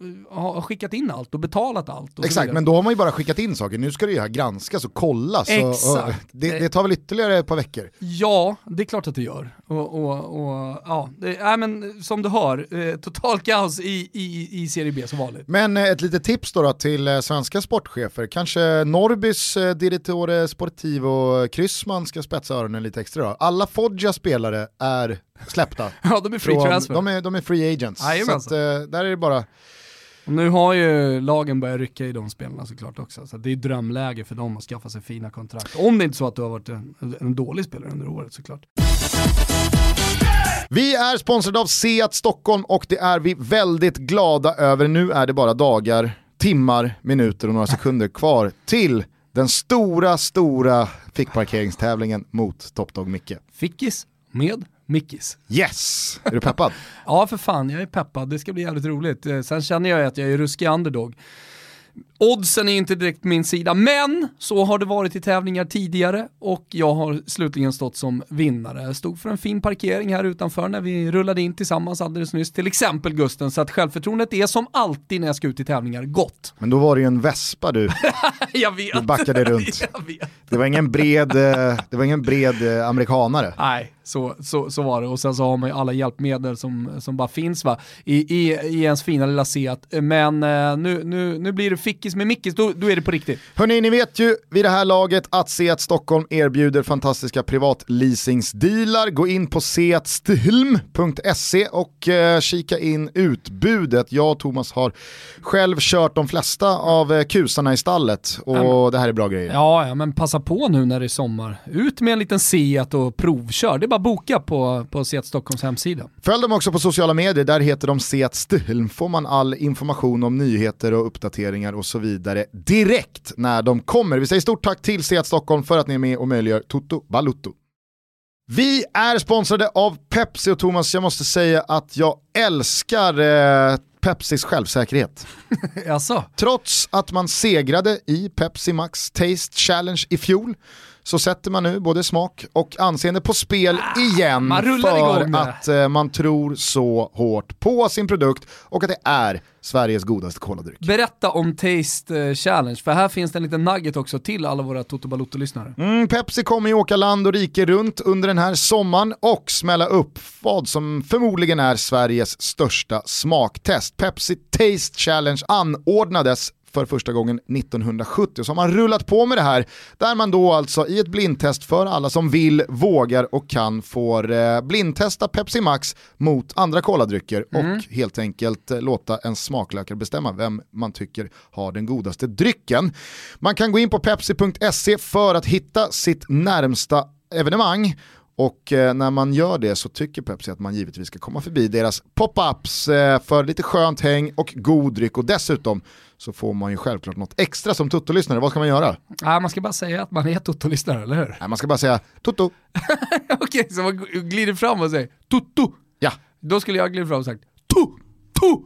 ha skickat in allt och betalat allt. Och Exakt, men då har man ju bara skickat in saker, nu ska det ju här granskas och kollas. Och, och det, det, tar väl ytterligare ett par veckor? Ja, det är klart att det gör. Och, och, ja, det, äh, men som du hör, eh, total kaos i, i, i Serie B som vanligt. Men eh, ett litet tips då, då till eh, svenska sportchefer, kanske Norrbys eh, direttore sportivo Kryssman ska spetsa öronen lite extra då. Alla Foggia spelare är släppta. ja, de är free från, transfer. De är, de är free agents. Aj, så att, eh, där är det bara... Och nu har ju lagen börjat rycka i de spelarna såklart också, så det är drömläge för dem att skaffa sig fina kontrakt. Om det inte är så att du har varit en, en dålig spelare under året såklart. Vi är sponsrade av Seat Stockholm och det är vi väldigt glada över. Nu är det bara dagar, timmar, minuter och några sekunder kvar till den stora, stora fickparkeringstävlingen mot Top Dog Micke. Fickis med Mickis. Yes! Är du peppad? ja för fan, jag är peppad. Det ska bli jävligt roligt. Eh, sen känner jag att jag är ruskig underdog. Oddsen är inte direkt min sida, men så har det varit i tävlingar tidigare och jag har slutligen stått som vinnare. Jag stod för en fin parkering här utanför när vi rullade in tillsammans alldeles nyss, till exempel Gusten, så att självförtroendet är som alltid när jag ska ut i tävlingar gott. Men då var det ju en vespa du, du backade runt. Det var ingen bred, eh, det var ingen bred eh, amerikanare. Nej, så, så, så var det. Och sen så har man ju alla hjälpmedel som, som bara finns va? I, i, i ens fina lilla Seat. Men eh, nu, nu, nu blir det fickis med Mickis, då, då är det på riktigt. Hörni, ni vet ju vid det här laget att Seat Stockholm erbjuder fantastiska privatleasingsdealar. Gå in på seatstilm.se och eh, kika in utbudet. Jag och Thomas har själv kört de flesta av eh, kusarna i stallet och mm. det här är bra grejer. Ja, ja, men passa på nu när det är sommar. Ut med en liten Seat och provkör. Det är bara boka på, på Seat Stockholms hemsida. Följ dem också på sociala medier, där heter de Seat Stilm. får man all information om nyheter och uppdateringar och så vidare direkt när de kommer. Vi säger stort tack till Seat Stockholm för att ni är med och möjliggör Toto Balutto. Vi är sponsrade av Pepsi och Thomas, jag måste säga att jag älskar eh, Pepsis självsäkerhet. Trots att man segrade i Pepsi Max Taste Challenge i fjol så sätter man nu både smak och anseende på spel igen man rullar för att eh, man tror så hårt på sin produkt och att det är Sveriges godaste koladryck. Berätta om Taste eh, Challenge, för här finns det en liten nugget också till alla våra Toto Balotto-lyssnare. Mm, Pepsi kommer ju åka land och rike runt under den här sommaren och smälla upp vad som förmodligen är Sveriges största smaktest. Pepsi Taste Challenge anordnades för första gången 1970. Så har man rullat på med det här, där man då alltså i ett blindtest för alla som vill, vågar och kan får eh, blindtesta Pepsi Max mot andra koladrycker och helt enkelt eh, låta en smaklökare bestämma vem man tycker har den godaste drycken. Man kan gå in på pepsi.se för att hitta sitt närmsta evenemang och eh, när man gör det så tycker Pepsi att man givetvis ska komma förbi deras pop-ups eh, för lite skönt häng och god dryck och dessutom så får man ju självklart något extra som Toto-lyssnare. Vad ska man göra? Nej, man ska bara säga att man är Toto-lyssnare, eller hur? Nej, man ska bara säga Toto. Okej, så man glider fram och säger Toto. Ja, Då skulle jag glida fram och sagt Toto.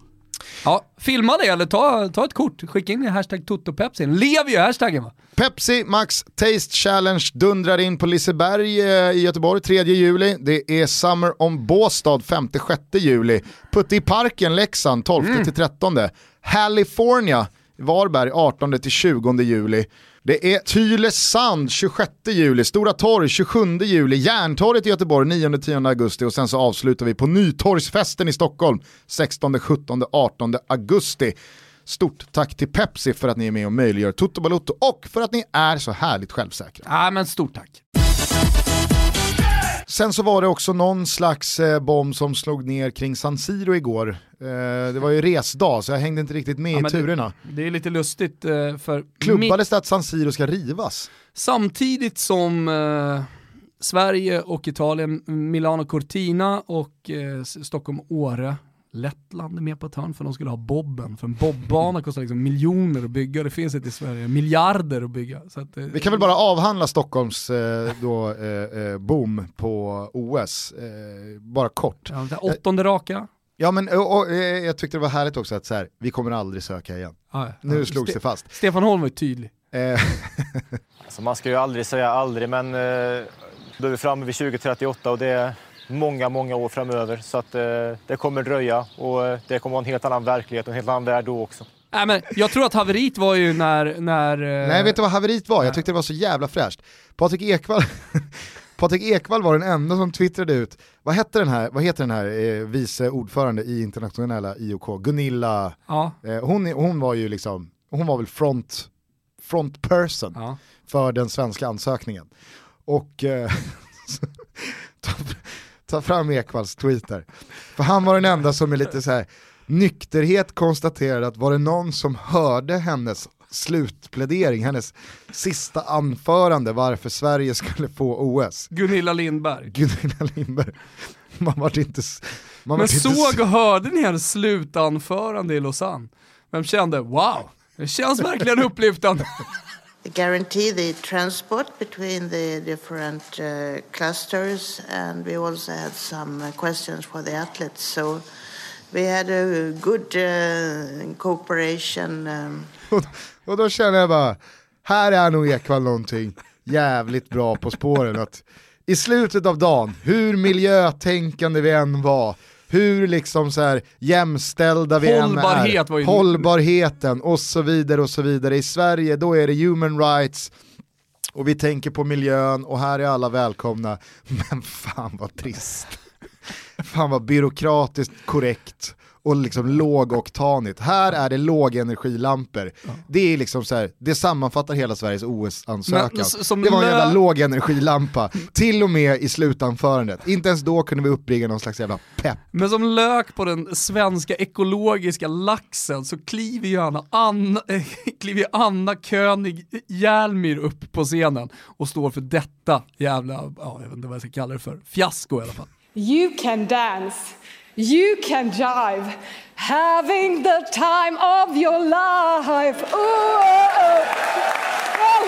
Ja, filma det eller ta, ta ett kort, skicka in i hashtag TotoPepsi. Lever ju hashtaggen va? Pepsi Max Taste Challenge dundrar in på Liseberg eh, i Göteborg 3 juli. Det är Summer on Båstad 5-6 juli. Putte i parken Leksand 12-13. California Varberg 18-20 juli. Det är Tylösand 26 juli, Stora Torg 27 juli, Järntorget i Göteborg 9-10 augusti och sen så avslutar vi på Nytorgsfesten i Stockholm 16, 17, 18 augusti. Stort tack till Pepsi för att ni är med och möjliggör Toto Balotto och för att ni är så härligt självsäkra. Ja men stort tack. Sen så var det också någon slags eh, bomb som slog ner kring San Siro igår. Eh, det var ju resdag så jag hängde inte riktigt med Ja, i men det- turerna. Det är lite lustigt eh, för Klubbades det att San Siro ska rivas? Samtidigt som eh, Sverige och Italien, Milano Cortina och eh, Stockholm Åre, Lettland är med på ett hörn för de skulle ha bobben. För en bobbana kostar liksom miljoner att bygga, det finns inte i Sverige, miljarder att bygga. Så att, eh, Vi kan väl bara avhandla Stockholms eh, då, eh, eh, boom på OS, eh, bara kort. Ja, åttonde raka. Ja men och, och, eh, jag tyckte det var härligt också att så här, vi kommer aldrig söka igen. Ja, Nu ja. slogs Ste- det fast. Stefan Holm var ju tydlig. Alltså man ska ju aldrig säga aldrig, men eh, då är vi framme vid 2038 och det många, många år framöver. Så att eh, det kommer dröja och eh, det kommer vara en helt annan verklighet och en helt annan värld då också. Nej, men jag tror att haveriet var ju när... när eh, nej vet du vad haveriet var? Jag tyckte det var så jävla fräscht. Patrik Ekwall, Patrik Ekwall var den enda som twittrade ut, vad hette den här, vad heter den här eh, vice ordförande i internationella IOK, Gunilla, Ja, eh, hon, hon var ju liksom, hon var väl front, front person. ja. för den svenska ansökningen. Och eh, ta, fram Ekvalls tweet där. För han var den enda som med lite så här nykterhet konstaterade att var det någon som hörde hennes slutplädering, hennes sista anförande varför Sverige skulle få OS. Gunilla Lindberg. Gunilla Lindberg. Man var inte... Man Men vart inte såg s- och hörde ni hennes slutanförande i Lausanne? Vem kände wow, det känns verkligen upplyftande. guarantee the transport between the different uh, clusters, and we also had some uh, questions for the athletes. So we had a good uh, cooperation. Um, Och, och då känner jag bara, här är nog Ekwall någonting jävligt bra på spåren. Att I slutet av dagen, hur miljötänkande vi än var, hur liksom så här jämställda vi än Hållbarhet var är, ju- hållbarheten och så vidare och så vidare. I Sverige då är det human rights och vi tänker på miljön och här är alla välkomna. Men fan vad trist. Fan vad byråkratiskt korrekt och liksom lågoktanigt. Här är det lågenergilampor. Det är liksom så här, det sammanfattar hela Sveriges OS-ansökan. Det var en jävla lågenergilampa, till och med i slutanförandet. Inte ens då kunde vi uppbringa någon slags jävla pepp. Men som lök på den svenska ekologiska laxen så kliver ju Anna, Anna, kliver Anna König Hjelmyr upp på scenen och står för detta jävla, ja, jag vet inte vad jag ska kalla det för, fiasko i alla fall. You can dance. You can jive. Having the time of your life. Ooh, oh, oh.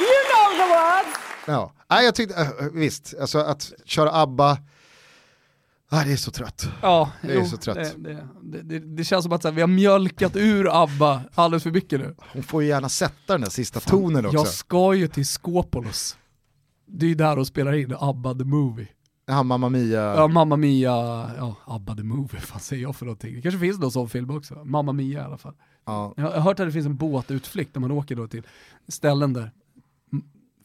You know the words. Ja, Nej, jag tyckte, äh, visst, alltså att köra ABBA, Ah, det är så trött. Ja, Det är så trött. Det, det, det, det, känns som att så här, vi har mjölkat ur ABBA alldeles för mycket nu. Hon får ju gärna sätta den där sista tonen också. Jag ska ju till Skopolos. Det är ju där de spelar in ABBA the Movie. Ja, Mamma Mia. Ja, Mamma Mia, ja, ABBA the Movie, vad säger jag för någonting? Det kanske finns någon sån film också, Mamma Mia i alla fall. Ja. Jag har hört att det finns en båtutflykt där man åker då till ställen där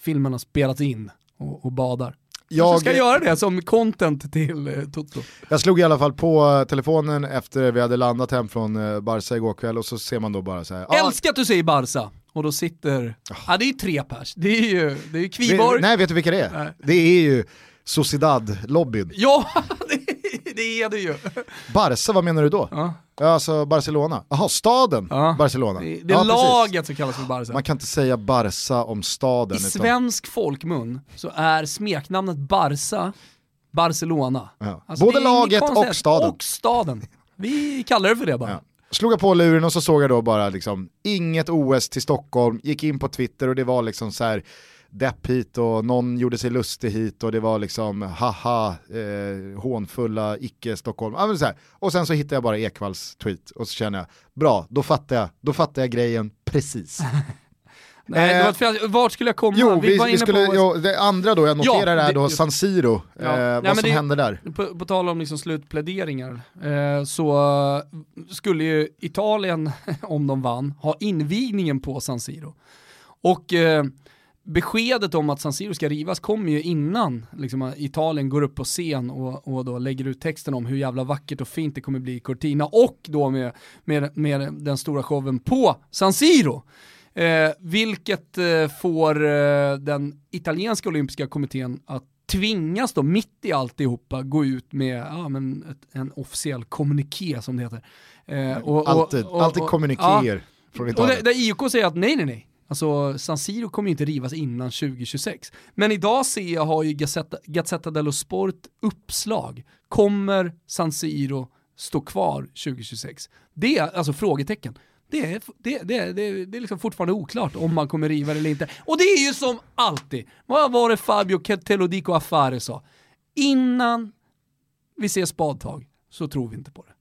filmerna spelats in och, och badar. Jag ska göra det som content till eh, Toto. jag slog i alla fall på eh, telefonen efter vi hade landat hem från eh, Barca igår kväll och så ser man då bara så här. ah, Älskar att du säger Barca. Och då sitter, ja det är ju tre pers. Det är ju, det är ju Kviborg. vi, nej, vet du vilka det är? Nej. Det är ju Sociedad-lobbyn. Ja, det, det är det ju. Barca, vad menar du då? Ja. Alltså Barcelona. Jaha, staden Ja. Barcelona. Det, det är ja, precis. laget som kallas för Barca. Man kan inte säga Barca om staden. I utan- svensk folkmun så är smeknamnet Barca Barcelona. Ja. Alltså, Både laget och staden. Och staden. Vi kallar det för det bara. Slog jag på luren och så såg jag då bara liksom, inget OS till Stockholm, gick in på Twitter och det var liksom så här depp hit och någon gjorde sig lustig hit och det var liksom haha, eh, hånfulla icke-Stockholm. Så här. Och sen så hittade jag bara Ekvalls tweet och så känner jag, bra, då fattar jag, då fattar jag grejen precis. Nej, Eh, var. Vart skulle jag komma? Jo, vi, var vi inne skulle, på... jo, det andra då jag noterar Ja, är det- då San Siro, Ja. eh, Nej, vad som det- hände där. På, på tal om liksom slutpläderingar, eh, så skulle ju Italien, om de vann, ha invigningen på San Siro. Och eh, beskedet om att San Siro ska rivas kommer ju innan liksom, Italien går upp på scen och, och då lägger ut texten om hur jävla vackert och fint det kommer bli i Cortina och då med, med, med den stora showen på San Siro. Eh, vilket eh, får eh, den italienska olympiska kommittén att tvingas då mitt i alltihopa gå ut med ja, men ett, en officiell kommuniké som det heter. Eh, och- och- Alltid, och- alltid kommunikéer från och där IOK säger att nej, nej, nej. Alltså San Siro kommer ju inte rivas innan 2026. Men idag ser jag har ju Gazzetta, Gazzetta dello Sport uppslag. Kommer San Siro stå kvar 2026? Det är alltså frågetecken. Det är, det, det, det, det är liksom fortfarande oklart om man kommer riva det eller inte. Och det är ju som alltid. Vad var det Fabio Telodico Affare sa? Innan vi ser spadtag så tror vi inte på det.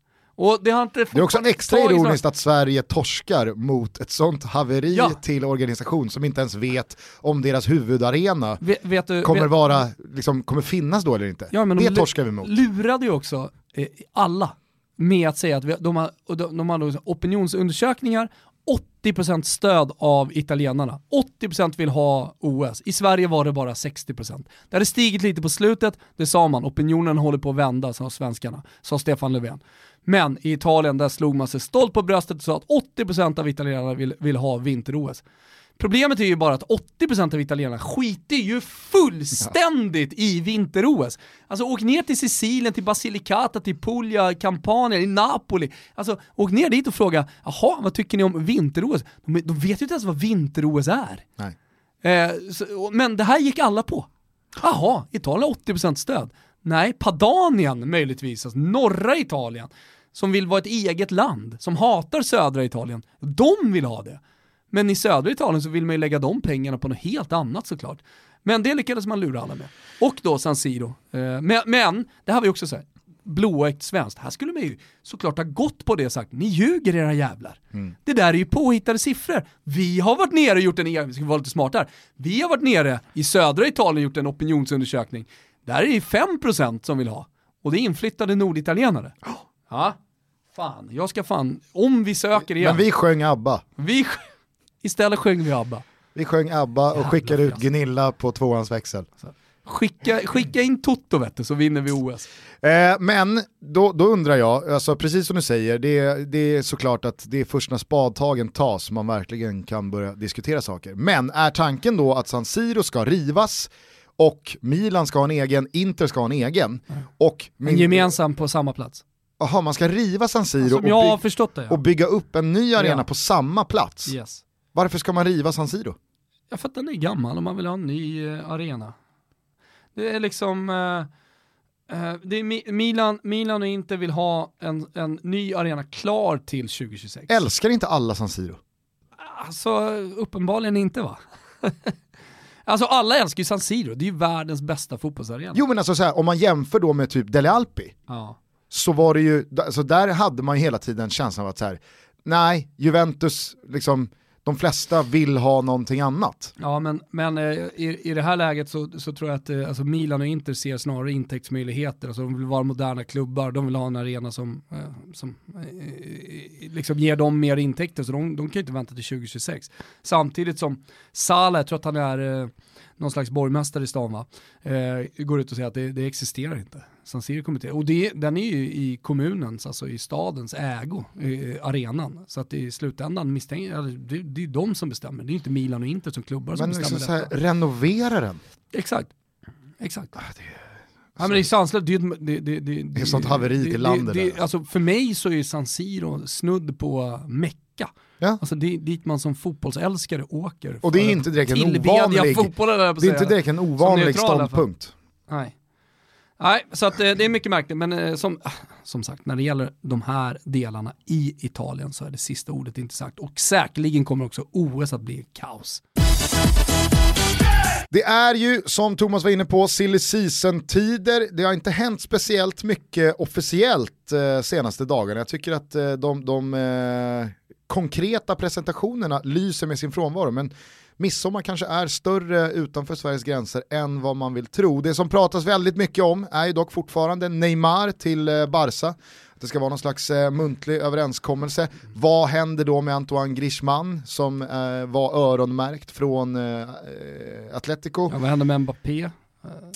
Och det har inte Det är också extra ironiskt att Sverige torskar mot ett sånt haveri Ja. till organisation som inte ens vet om deras huvudarena Vet, vet du, kommer, vet, vara, liksom, kommer finnas då eller inte. Ja, men de det lu- torskar vi mot. lurade ju också eh, alla med att säga att vi, de har, de, de har då opinionsundersökningar, 80% stöd av italienarna. 80% vill ha OS. I Sverige var det bara 60%. Det hade stigit lite på slutet, det sa man. Opinionen håller på att vända, sa svenskarna, sa Stefan Löfven. Men i Italien där slog man sig stolt på bröstet och sa att 80% av italienarna vill, vill ha vinter-OS. Problemet är ju bara att 80% av italienarna skiter ju fullständigt i vinter-OS. Alltså åk ner till Sicilien, till Basilicata, till Puglia, Campania, i Napoli. Alltså åk ner dit och fråga, jaha, vad tycker ni om vinter-OS? De, de vet ju inte ens vad vinter-OS är. Eh, så, men det här gick alla på. Jaha, Italien har 80% stöd. Nej, Padanien möjligtvis, alltså norra Italien, som vill vara ett eget land, som hatar södra Italien, de vill ha det. Men i södra Italien så vill man ju lägga de pengarna på något helt annat såklart. Men det lyckades man lura alla med. Och då San Siro. Eh, men, men, det här var ju också så här, blåögt svenskt. Här skulle man ju såklart ha gått på det och sagt, ni ljuger era jävlar. Det där är ju påhittade siffror. Vi har varit nere och gjort en vi ska vara lite smart här. Vi har varit nere i södra Italien och gjort en opinionsundersökning. Där är det 5% som vill ha. Och det är inflyttade norditalienare. Ja, fan, jag ska fan, om vi söker igen. Men vi sjöng ABBA. Vi, istället sjöng vi ABBA. Vi sjöng ABBA och skickade ut Gunilla på tvåans växel. Skicka, skicka in Toto vet du, så vinner vi OS. Eh, men då, då undrar jag, alltså, precis som du säger, det, det är såklart att det är först när spadtagen tas som man verkligen kan börja diskutera saker. Men är tanken då att San Siro ska rivas och Milan ska ha en egen, Inter ska ha en egen och En gemensam på samma plats. Aha, man ska riva San Siro Som och, by- det ja. och bygga upp en ny arena Ja. på samma plats. Yes. Varför ska man riva San Siro? Ja, för att den är gammal och man vill ha en ny eh, arena. Det är liksom, eh, det är Mi- Milan, Milan och Inter vill ha en, en ny arena klar till 2026. Älskar inte alla San Siro? Alltså uppenbarligen inte va? Alltså alla älskar ju San Siro, det är ju världens bästa fotbollsarena. Jo men alltså så här, om man jämför då med typ Dele Alpi, Ja. så var det ju, alltså där hade man ju hela tiden känslan av att så här, nej, Juventus, liksom, de flesta vill ha någonting annat. Ja, men, men eh, i, i det här läget så, så tror jag att eh, alltså Milan och Inter ser snarare intäktsmöjligheter. Alltså de vill vara moderna klubbar, de vill ha en arena som, eh, som liksom ger dem mer intäkter, så de, de kan ju inte vänta till 2026. Samtidigt som Salah, jag tror att han är någon slags borgmästare i stan va, eh, går ut och säger att det, det existerar inte. San Siro kommer till. Och det, den är ju i kommunens, alltså i stadens ägo, eh, arenan. Så att i slutändan misstänker det, det är de som bestämmer, det är inte Milan och Inter som klubbar som Men bestämmer liksom så här, detta. renovera den. Exakt. Exakt. Ja, men det är sanslöst. Det, det, det, det, Det är sånt haveri till landet Det, det, alltså för mig så är San Siro snudd på Mecka. Ja. Alltså det är dit man som fotbollsälskare åker. Och det är inte direkt en ovanlig- Det är inte direkt en ovanlig i ståndpunkt. Nej. Nej, så att, eh, det är mycket märkligt, men eh, som, ah, som sagt, när det gäller de här delarna i Italien så är det sista ordet inte sagt och säkerligen kommer också OS att bli kaos. Det är ju, som Thomas var inne på, silly season-tider. Det har inte hänt speciellt mycket officiellt eh, senaste dagarna. Jag tycker att eh, de, de eh, konkreta presentationerna lyser med sin frånvaro. Men midsommar kanske är större utanför Sveriges gränser än vad man vill tro. Det som pratas väldigt mycket om är ju dock fortfarande Neymar till eh, Barca. Det ska vara någon slags eh, muntlig överenskommelse. Vad händer då med Antoine Griezmann som eh, var öronmärkt från eh, eh, Atletico? Ja, vad händer med Mbappé?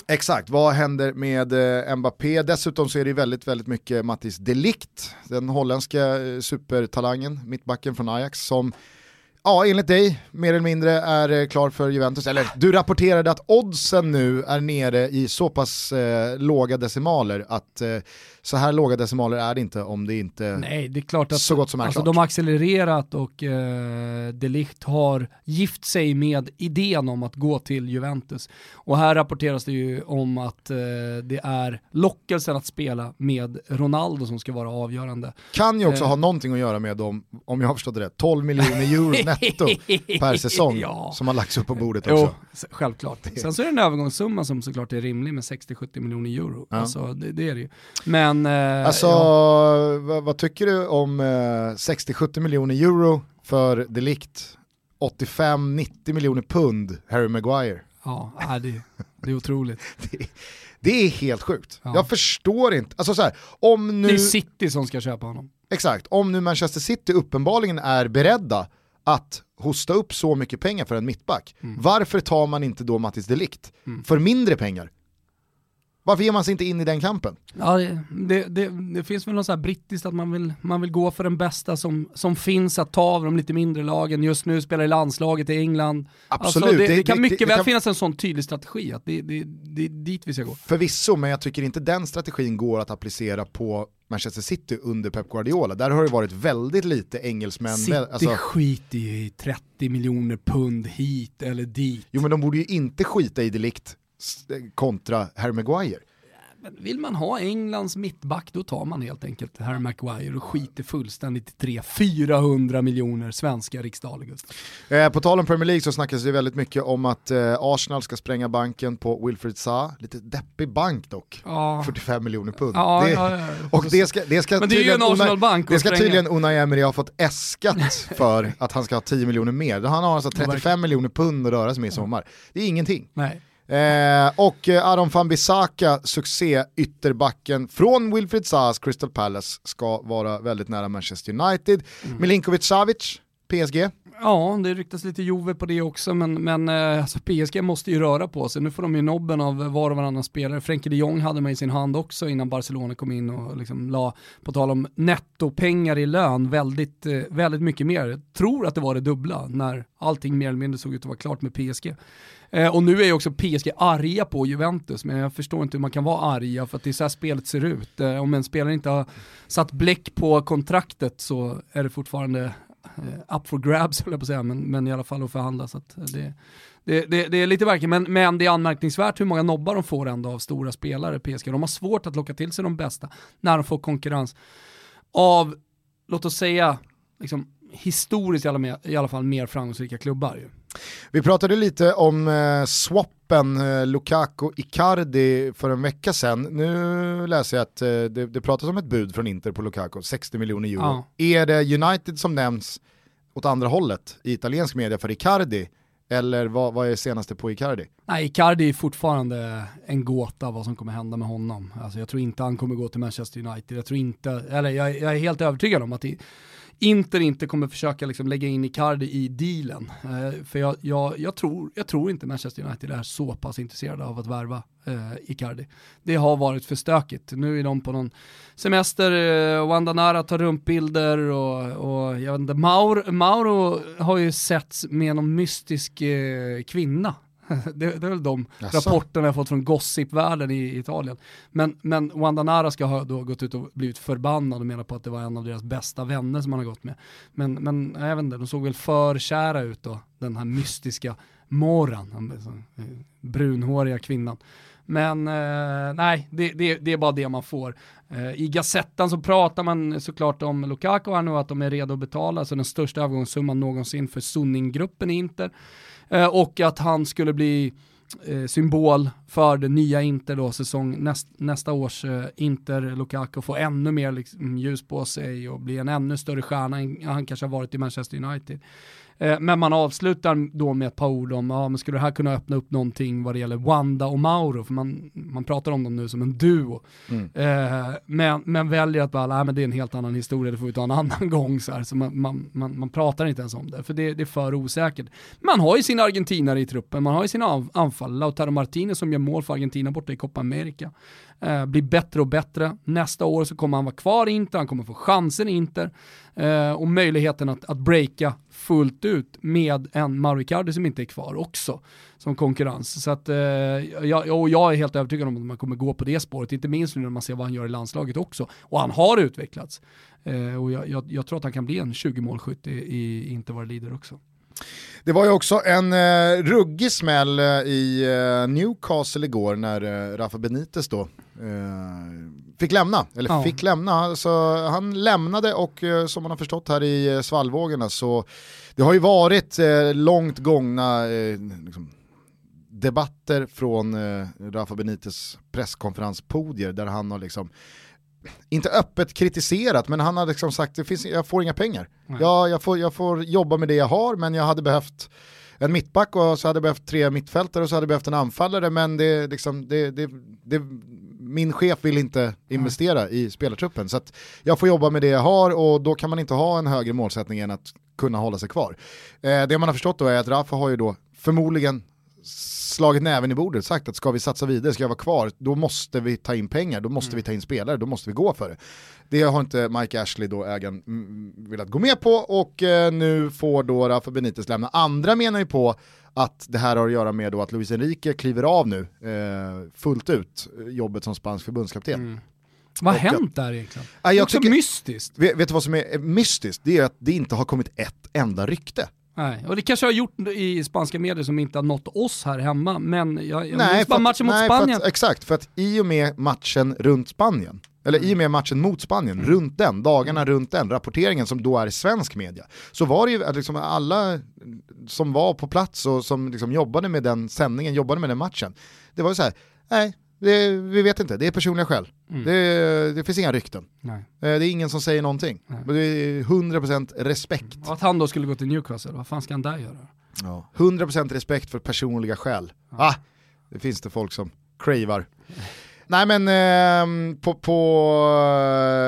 Exakt, vad händer med eh, Mbappé? Dessutom så är det väldigt, väldigt mycket Mattis Delikt, den holländska eh, supertalangen, mittbacken från Ajax, som ja, enligt dig mer eller mindre är eh, klar för Juventus. Eller du rapporterade att oddsen nu är nere i så pass eh, låga decimaler att eh, så här låga decimaler är det inte om det inte Nej, det är klart att så gott som är alltså, klart. de har accelererat och eh, De Ligt har gift sig med idén om att gå till Juventus. Och här rapporteras det ju om att eh, det är lockelsen att spela med Ronaldo som ska vara avgörande. Kan ju också Eh. ha någonting att göra med dem, om jag har förstått det rätt, 12 miljoner euro netto per säsong Ja. som har lagts upp på bordet Jo, också. s- självklart. Sen så är det en övergångssumma som såklart är rimlig med 60-70 miljoner euro. Ja. Alltså, det, det är det ju. Men... Eh, Alltså, ja. vad, vad tycker du om eh, 60-70 miljoner euro för delikt? 85-90 miljoner pund, Harry Maguire. Ja, nej, det, det är otroligt. Det, det är helt sjukt. Ja. Jag förstår inte, alltså så här, om Det nu, är City som ska köpa honom. exakt, om nu Manchester City uppenbarligen är beredda att hosta upp så mycket pengar för en mittback, Mm. varför tar man inte då Mattis Delikt för mindre pengar? Varför ger man sig inte in i den kampen? Ja, det, det, det, finns väl något så här brittiskt att man vill, man vill gå för den bästa som, som finns att ta av de lite mindre lagen. Just nu spelar i landslaget i England. Absolut, Alltså, det, det- kan mycket det väl kan- finnas en sån tydlig strategi, att det, det, det är dit vi ska gå. Förvisso, men jag tycker inte den strategin går att applicera på Manchester City under Pep Guardiola. Där har det varit väldigt lite engelsmän. City alltså, skiter ju i 30 miljoner pund hit eller dit. jo men de borde ju inte skita i delikt kontra Harry Maguire. Men vill man ha Englands mittback då tar man helt enkelt Harry Maguire och skiter fullständigt i 300-400 miljoner svenska riksdaler. Eh, på tal om Premier League så snackas det väldigt mycket om att eh, Arsenal ska spränga banken på Wilfred Zaha. Lite deppig bank dock. Ja. 45 miljoner pund. Ja, det, ja, ja. Och det ska, det ska Men det är ju en Arsenal-bank Det ska tydligen Unai Emery ha fått äskat för att han ska ha 10 miljoner mer. Han har alltså 35 miljoner pund att röra sig med i sommar. Det är ingenting. Nej. Eh, och eh, Aron van Bissaka, succé ytterbacken från Wilfried Zahas Crystal Palace, ska vara väldigt nära Manchester United. Mm. Milinkovic Savic, PSG. Ja, det ryktas lite Jove på det också, men, men eh, alltså PSG måste ju röra på sig. Nu får de ju nobben av eh, var och varannan spelare. Frenkie de Jong hade man i sin hand också innan Barcelona kom in och liksom la, på tal om nettopengar i lön, väldigt, eh, väldigt mycket mer. Jag tror att det var det dubbla när allting mer eller mindre såg ut att vara klart med PSG. Eh, och nu är ju också PSG arga på Juventus, men jag förstår inte hur man kan vara arga för att det är så här spelet ser ut. Eh, om en spelare inte har satt bläck på kontraktet så är det fortfarande Eh, up for grabs höll jag på att säga, men, men i alla fall att förhandla. Så att eh, det, det, det, det är lite verkligen, men, men det är anmärkningsvärt hur många nobbar de får ändå av stora spelare, PSG. De har svårt att locka till sig de bästa när de får konkurrens av, låt oss säga, liksom, historiskt i alla, i alla fall mer framgångsrika klubbar. Ju. Vi pratade lite om eh, swappen eh, Lukaku-Icardi för en vecka sedan. Nu läser jag att eh, det, det pratas om ett bud från Inter på Lukaku, 60 miljoner euro. Ja. Är det United som nämns åt andra hållet i italiensk media för Icardi? Eller vad, vad är senaste på Icardi? Nej, Icardi är fortfarande en gåta vad som kommer hända med honom. Alltså, jag tror inte han kommer gå till Manchester United. Jag tror inte, eller jag, jag är helt övertygad om att i, Inter inte kommer försöka liksom lägga in Icardi i dealen. Eh, för jag, jag, jag, tror, jag tror inte Manchester United är så pass intresserade av att värva eh, Icardi. Det har varit för stökigt. Nu är de på någon semester, eh, Wanda Nara tar rumpbilder och, och jag vet inte, Mauro, Mauro har ju setts med någon mystisk eh, kvinna det, det är väl de Jaså? rapporterna jag fått från gossipvärlden i Italien. Men, men Wanda Nara ska ha då gått ut och blivit förbannad och menar på att det var en av deras bästa vänner som han har gått med. Men, men jag vet inte, de såg väl för kära ut då, den här mystiska Moran, den eh, brunhåriga kvinnan. Men eh, nej, det, det, det är bara det man får. Eh, I Gazettan så pratar man såklart om Lukaku här nu, att de är redo att betala, alltså den största övergångssumman någonsin för Sunning-gruppen i Inter. Eh, och att han skulle bli eh, symbol för det nya Inter då, säsong näst, nästa års eh, Inter, Lukaku få ännu mer liksom, ljus på sig och bli en ännu större stjärna än han kanske har varit i Manchester United. Eh, men man avslutar då med ett par ord om, ja men skulle det här kunna öppna upp någonting vad det gäller Wanda och Mauro, för man, man pratar om dem nu som en duo. Mm. Eh, men, men väljer att bara, nej men det är en helt annan historia, det får vi ta en annan gång så här. Så man, man, man, man pratar inte ens om det, för det, det är för osäkert. Man har ju sina argentinare i truppen, man har ju sina anfall, Lautaro Martinez som gör mål för Argentina borta i Copa America. Eh, blir bättre och bättre. Nästa år så kommer han vara kvar i Inter, han kommer få chansen i Inter eh, och möjligheten att, att breaka fullt ut med en Mauro Icardi som inte är kvar också som konkurrens. Så att, eh, jag, och jag är helt övertygad om att man kommer gå på det spåret, inte minst nu när man ser vad han gör i landslaget också. Och han har utvecklats. Eh, och jag, jag, jag tror att han kan bli en 20-målskytt i, i Inter vad det lider också. Det var ju också en eh, ruggig smäll eh, i eh, Newcastle igår när eh, Rafa Benitez då eh, fick lämna, eller Ja. fick lämna, alltså, han lämnade och eh, som man har förstått här i eh, svallvågorna så det har ju varit eh, långt gångna eh, liksom, debatter från eh, Rafa Benites presskonferenspodier där han har liksom inte öppet kritiserat, men han har liksom sagt det finns, jag får inga pengar. Nej. Jag, jag, får, jag får jobba med det jag har, men jag hade behövt en mittback och så hade jag behövt tre mittfältare och så hade jag behövt en anfallare, men det, liksom, det, det, det, min chef vill inte investera i spelartruppen. Så att jag får jobba med det jag har och då kan man inte ha en högre målsättning än att kunna hålla sig kvar. Eh, det man har förstått då är att Rafa har ju då förmodligen slagit näven i bordet, sagt att ska vi satsa vidare, ska jag vara kvar, då måste vi ta in pengar, då måste vi ta in spelare, då måste vi gå för det. Det har inte Mike Ashley, då ägaren, mm, mm, velat gå med på och eh, nu får då Rafa Benitez lämna. Andra menar ju på att det här har att göra med då att Luis Enrique kliver av nu eh, fullt ut eh, jobbet som spansk förbundskapten. Vad har hänt där egentligen? Ja, Det är jag också tycker- mystiskt. Vet, vet du vad som är mystiskt? Det är att det inte har kommit ett enda rykte. Nej, och det kanske har gjort i spanska medier som inte har nått oss här hemma, men jag, jag Nej, minns bara matchen mot nej, Spanien. Att, exakt, för att i och med matchen runt Spanien, eller i och med matchen mot Spanien, runt den, dagarna runt den, rapporteringen som då är svensk media, så var det ju att liksom alla som var på plats och som liksom jobbade med den sändningen, jobbade med den matchen, det var ju så här, nej, det, vi vet inte, det är personliga skäl. Det, det finns inga rykten. Nej. Eh, Det är ingen som säger någonting. Men det är 100% respekt. Och att han då skulle gå till Newcastle, vad fan ska han där göra? Ja. 100% respekt för personliga skäl. Ah, det finns det folk som cravar. Nej men ehm, på, på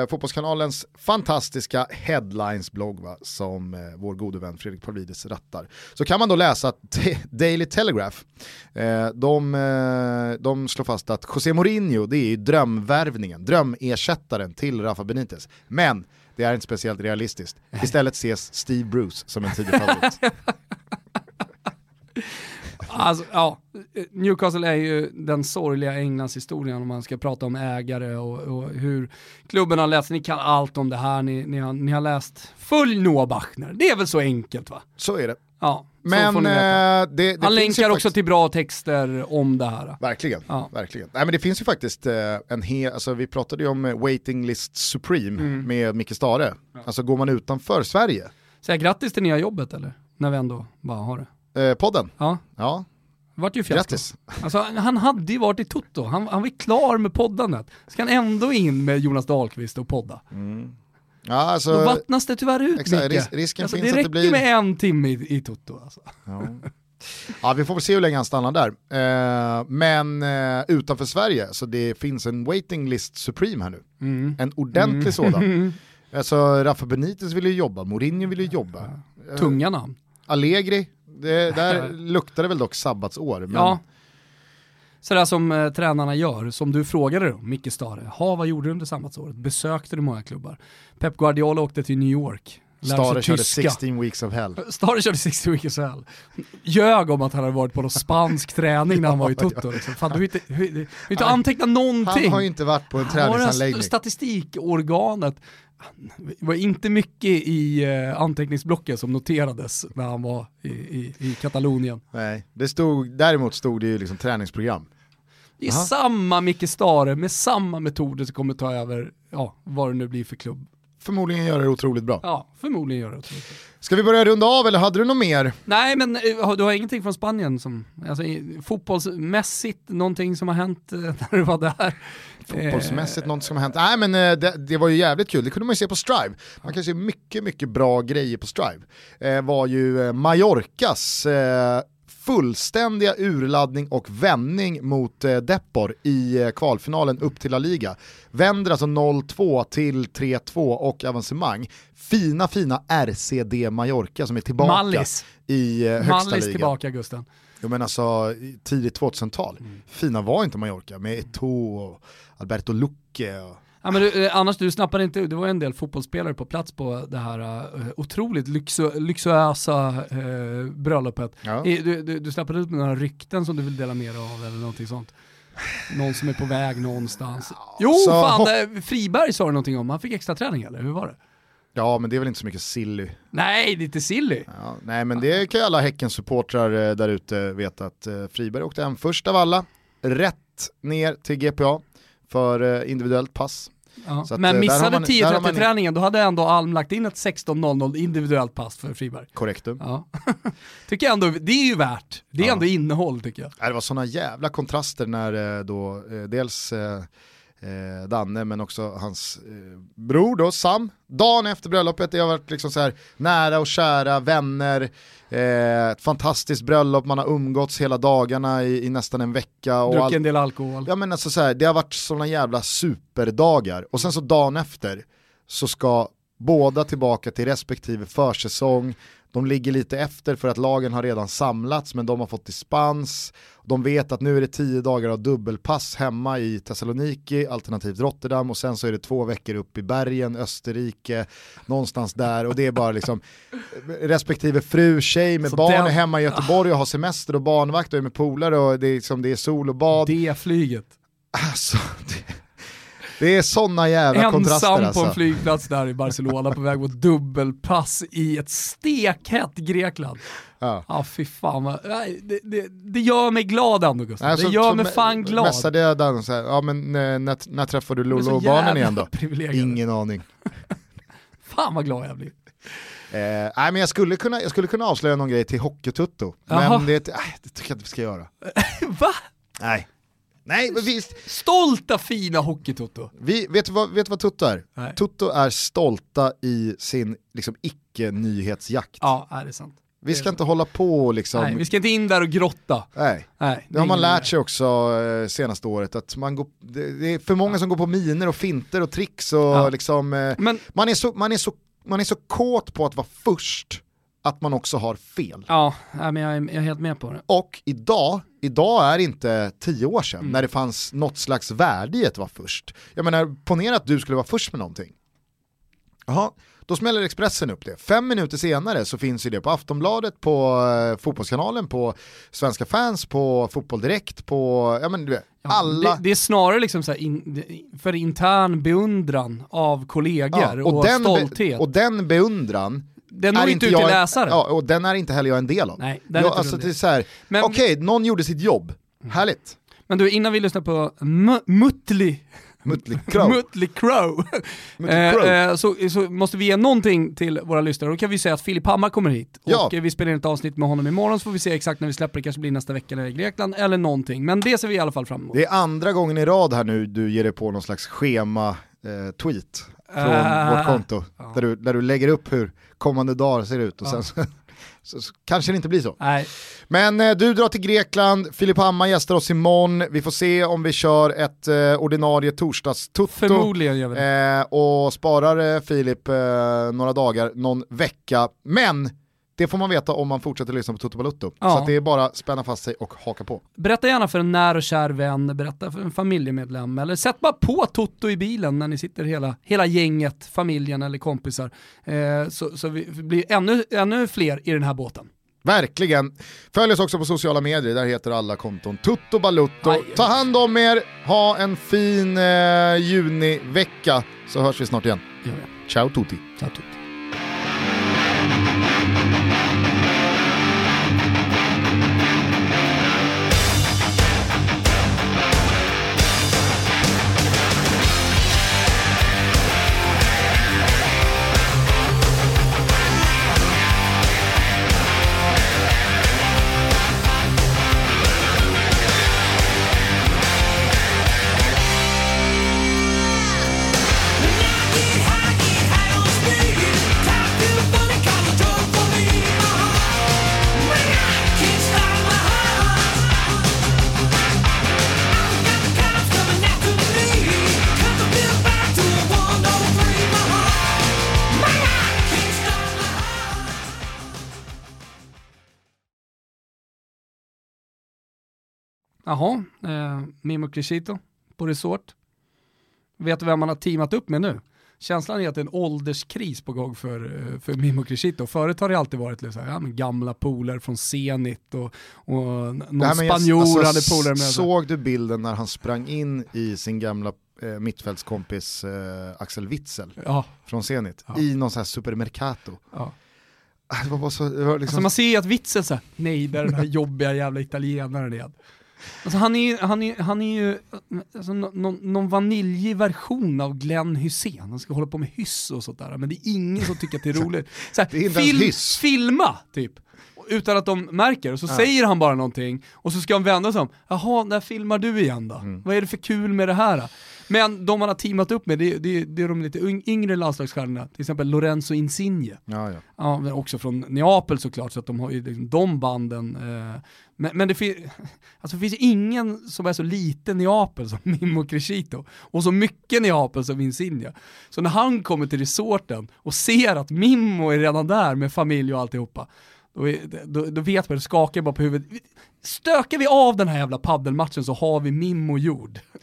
eh, Fotbollskanalens fantastiska headlines-blogg som eh, vår gode vän Fredrik Pavlidis rattar, så kan man då läsa att Daily Telegraph, eh, de, eh, de slår fast att José Mourinho det är ju drömvärvningen, drömersättaren till Rafa Benitez. Men det är inte speciellt realistiskt. Istället ses Steve Bruce som en tidig favorit. Alltså, ja, Newcastle är ju den sorgliga Englandshistorien om man ska prata om ägare och, och hur klubben har läst. Ni kan allt om det här, ni, ni, har, ni har läst full Noah Bachner. Det är väl så enkelt va? Så är det. Ja, Men eh, det, det Han länkar också faktiskt- till bra texter om det här. Verkligen, Ja. verkligen. Nej men det finns ju faktiskt eh, en hel, alltså vi pratade ju om eh, Waiting List Supreme Mm. med Micke Stare. Alltså går man utanför Sverige, Säg grattis till nya jobbet eller? När vi ändå bara har det. Eh, podden. Ja, Ja, vart ju fiasko. grattis. Alltså, han hade ju varit i Toto, han, han var klar med poddandet. Ska han ändå in med Jonas Dahlqvist och podda? Ja, alltså, Då vattnas det tyvärr ut exakt, ris- risken alltså, finns det att det räcker blir- med en timme i, i Toto. Alltså. Ja. ja, vi får väl se hur länge han stannar där. Eh, men eh, utanför Sverige, så det finns en waiting list supreme här nu. Mm. En ordentlig sådan. Alltså Rafa Benitez vill ju jobba, Mourinho vill ju jobba. Eh, Tunga namn. Allegri, det, där luktar det väl dock sabbatsår. Men Ja. Sådär som eh, tränarna gör, som du frågade då, Micke Stare. Ha, vad gjorde du under sabbatsåret? Besökte du många klubbar? Pep Guardiola åkte till New York. Stare körde tyska. 16 weeks of hell. Stare körde 60 weeks of hell. Ljög om att han hade varit på någon spansk träning när han var i Toto. Liksom. Fan, du har inte, du inte antecknat någonting. Han har ju inte varit på en träningsanläggning. statistikorganet. Det var inte mycket i eh, anteckningsblocket som noterades när han var i, i, i Katalonien. Nej, det stod, däremot stod det ju liksom träningsprogram. Det är Aha. samma Micke Stare med samma metoder som kommer ta över, ja, vad det nu blir för klubb. Förmodligen gör det otroligt bra. Ja, förmodligen gör det otroligt. Ska vi börja runda av eller hade du något mer? Nej men eh, du har ingenting från Spanien som, alltså fotbollsmässigt, någonting som har hänt eh, när du var där? Fotbollsmässigt, något som har hänt. Nej men eh, det, det var ju jävligt kul, det kunde man ju se på Strive. Man kan se mycket, mycket bra grejer på Strive. Eh, var ju eh, Mallorcas eh, fullständiga urladdning och vändning mot eh, Depor i eh, kvalfinalen upp till La Liga. Vänder alltså 0-2 till 3-2 och avancemang. Fina, fina RCD Mallorca som är tillbaka Mallis. i eh, högsta Mallis ligan. tillbaka Gusten. Jo men alltså tidigt 2000-tal. Fina var inte Mallorca med Eto'o och Alberto Lucche. Och... Ja, men du, eh, annars, du snappade inte det var en del fotbollsspelare på plats på det här eh, otroligt lyxo, lyxösa eh, bröllopet. Ja. Du, du, du snappade ut några rykten som du vill dela med dig av eller någonting sånt. Någon som är på väg någonstans. Jo, så fan, hopp- Friberg sa du någonting om, han fick extra träning eller hur var det? Ja men det är väl inte så mycket silly. Nej, det är inte silly. Ja, nej men det kan ju alla Häcken-supportrar där ute veta att Friberg åkte hem först av alla, rätt ner till GPA för eh, individuellt pass. Ja. Att, Men eh, missade man- där har man- 10.30-träningen, då hade ändå Alm lagt in ett 16.00 individuellt pass för Friberg. Korrektum. Ja. tycker jag ändå, det är ju värt. Det är Ja. ändå innehåll tycker jag. Ja, Det var sådana jävla kontraster när eh, då dels eh, eh, Danne men också hans eh, bror då, Sam, dagen efter bröllopet, det har varit liksom så här nära och kära, vänner, eh, ett fantastiskt bröllop, man har umgåtts hela dagarna i, i nästan en vecka. Och Druckit en del alkohol. Ja men alltså så här, det har varit sådana jävla superdagar och sen så dagen efter så ska båda tillbaka till respektive försäsong. De ligger lite efter för att lagen har redan samlats men de har fått dispens. De vet att nu är det tio dagar av dubbelpass hemma i Thessaloniki, alternativt Rotterdam och sen så är det två veckor upp i bergen, Österrike, någonstans där och det är bara liksom respektive fru, tjej med Så barn den- är hemma i Göteborg och har semester och barnvakt och är med polare och det är, liksom, det är sol och bad. Det flyget. Alltså, det, det är sådana jävla kontraster Ensam alltså. på en flygplats där i Barcelona på väg mot dubbelpass i ett stekhett Grekland. Ja. Ja fy fan vad, det, det, det gör mig glad ändå Gustav. Nej, det gör mig fan glad. Messade jag Dan så här, ja men eh, när, när träffar du Lolo och barnen igen då? Ingen aning. Fan vad glad jag blir. Eh, nej men jag skulle, kunna, jag skulle kunna avslöja någon grej till Hockeytutto, men det, nej, det tycker jag inte vi ska göra. Va? Nej. Nej, men visst. Stolta fina Hockeytoto. Vi, vet, du vad, vet vad Tutto är? Nej. Tutto är stolta i sin liksom, icke-nyhetsjakt. Ja, är det sant. vi ska inte hålla på och liksom... Nej, vi ska inte in där och grotta. nej. Nej, Det har man lärt sig också eh, senaste året, att man går, det, det är för många som går på miner och finter och tricks och Ja. liksom, eh, Men man, är så, man, är så, man är så kåt på att vara först, att man också har fel. ja, men jag är, jag är helt med på det. Och idag, idag är inte tio år sedan, Mm. när det fanns något slags värde i att vara först. Jag menar, ponera att du skulle vara först med någonting. Jaha, då smäller Expressen upp det. Fem minuter senare så finns ju det på Aftonbladet, på eh, Fotbollskanalen, på Svenska fans, på Fotboll Direkt, på, ja men du vet, Ja, alla. det, det är snarare liksom så här in, för intern beundran av kollegor Ja, och, den be- stolthet. och den beundran den når inte ut till läsaren. Ja, och den är inte heller jag en del av. Nej, den är jag, inte alltså, det är det. så här, Men- okej, någon gjorde sitt jobb, härligt. Men du, innan vi lyssnar på Mutli Crüe. Mötley Crüe. Mötley Eh, eh, så, så måste vi ge någonting till våra lyssnare. Då kan vi säga att Filip Hammar kommer hit. Ja. Och eh, vi spelar in ett avsnitt med honom imorgon så får vi se exakt när vi släpper det. kanske blir nästa vecka när är i Grekland eller någonting. Men det ser vi i alla fall fram emot. Det är andra gången i rad här nu du ger dig på någon slags schema-tweet från Ah. vårt konto. Där, du, där du lägger upp hur kommande dagar ser ut och sen så, så, så kanske det inte blir så. Nej, Men eh, du drar till Grekland, Filip Hammar gästar oss imorgon, vi får se om vi kör ett eh, ordinarie torsdagstutto. förmodligen gör vi det. Eh, och sparar eh, Filip eh, några dagar, någon vecka. Men det får man veta om man fortsätter lyssna på Toto Balutto. Ja. Så det är bara att spänna fast sig och haka på. Berätta gärna för en när och kär vän, berätta för en familjemedlem eller sätt bara på Toto i bilen när ni sitter hela, hela gänget, familjen eller kompisar. Eh, så, så vi blir ännu, ännu fler i den här båten. Verkligen. Följ oss också på sociala medier, där heter alla konton Tutto Balutto. Aj. Ta hand om er, ha en fin eh, junivecka så hörs vi snart igen. Ciao tutti. Ciao, Toto. Jaha, eh, Mimo Crescito på resort. Vet du vem man har teamat upp med nu? Känslan är att det är en ålderskris på gång för, eh, för Mimo Crescito. Förut har det alltid varit liksom, ja, gamla polare från Zenit och, och någon Nej, spanjor alltså, hade polare med. Såg du bilden när han sprang in i sin gamla eh, mittfältskompis eh, Axel Witzel Ja, från Zenit Ja. i någon sån här supermercato? ja. Ah, Det var bara så, det var liksom, Alltså man ser ju att Witzel såhär, nej där är den här jobbiga jävla italienaren igen. Alltså han är ju, han är, han är ju alltså, nå- någon, någon vaniljig version av Glenn Hussein. Han ska hålla på med hyss och sånt där, men det är ingen som tycker att det är roligt. Så här, Det hyss. Filma, typ. Utan att de märker, och så säger han bara någonting, och så ska han vända sig om. Jaha, när filmar du igen då? Mm. Vad är det för kul med det här? Men de man har teamat upp med, det, det, det är de lite yng- yngre landslagsstjärnorna, till exempel Lorenzo Insigne. ja, ja. Ja, också från Neapel såklart, så att de har ju liksom de banden. Eh, men, men det, fin- alltså, det finns ingen som är så lite Neapel som Mimmo Crescito och så mycket Neapel som Insigne. Så när han kommer till resorten och ser att Mimmo är redan där med familj och alltihopa, då, är, då, då vet man, det skakar bara på huvudet. Stökar vi av den här jävla paddelmatchen så har vi Mimmo gjord.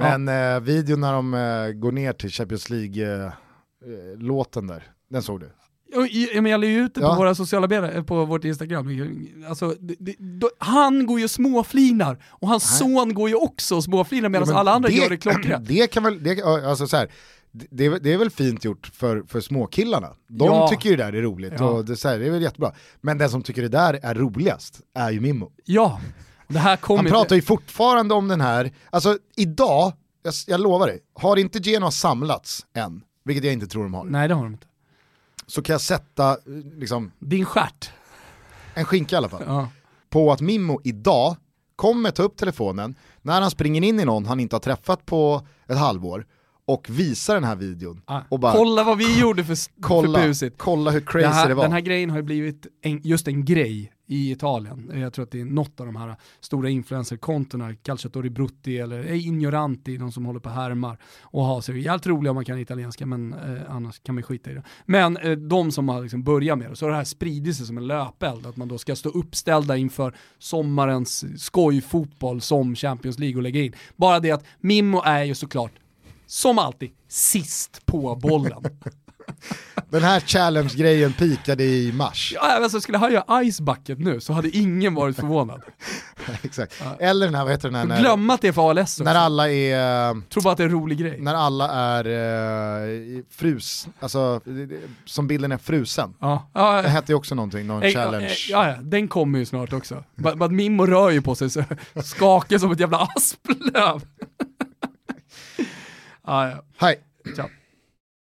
Men eh, videon när de eh, går ner till Champions League-låten där, den såg du? Ja, men jag la ju ut det på Ja. våra sociala medier, på vårt Instagram. Alltså, det, det, då, han går ju småflinar och hans son går ju också småflinar medan Ja, alla andra gör det klockrent. Det kan väl, det, alltså så här, det, det är väl- det fint gjort för, för småkillarna. De Ja. tycker ju det där är roligt Ja. och det, så här, det är väl jättebra. Men den som tycker det där är roligast är ju Mimmo. Ja, det Han inte- pratar ju fortfarande om den här, alltså idag, jag, jag lovar dig, har inte Genoa samlats än, vilket jag inte tror de har, Nej det har de inte. så kan jag sätta eh, liksom, Din stjärt. en skinka i alla fall. Ja. på att Mimmo idag kommer ta upp telefonen när han springer in i någon han inte har träffat på ett halvår och visar den här videon. Ah, Och bara, kolla vad vi gjorde för, för kolla, busigt. kolla hur crazy Det här, det var. Den här grejen har ju blivit en, just en grej i Italien. Jag tror att det är något av de här stora influencerkontona, Calciatori Brutti eller eh, Ignoranti, de som håller på härmar och har sig jävligt roliga om man kan italienska, men eh, annars kan man skita i det. Men eh, de som har liksom börjat med det, så har det här spridit sig som en löpeld, att man då ska stå uppställda inför sommarens skojfotboll som Champions League och lägga in. Bara det att Mimmo är ju såklart, som alltid, sist på bollen. Den här challenge-grejen pikade i mars. Ja, alltså skulle han göra Ice Bucket nu så hade ingen varit förvånad. Exakt. Eller den här, vad heter den här, när, glömma att det är för ALS också. när alla är, eh, Tror bara att det är en rolig grej. när alla är eh, frus, alltså som bilden är frusen. Ja, ja, Det hette ju också någonting, någon Eh, challenge. Ja, ja, den kommer ju snart också. Bara att Mimmo rör ju på sig så skakar som ett jävla asplöv. Ja, ja. Hej! Ciao.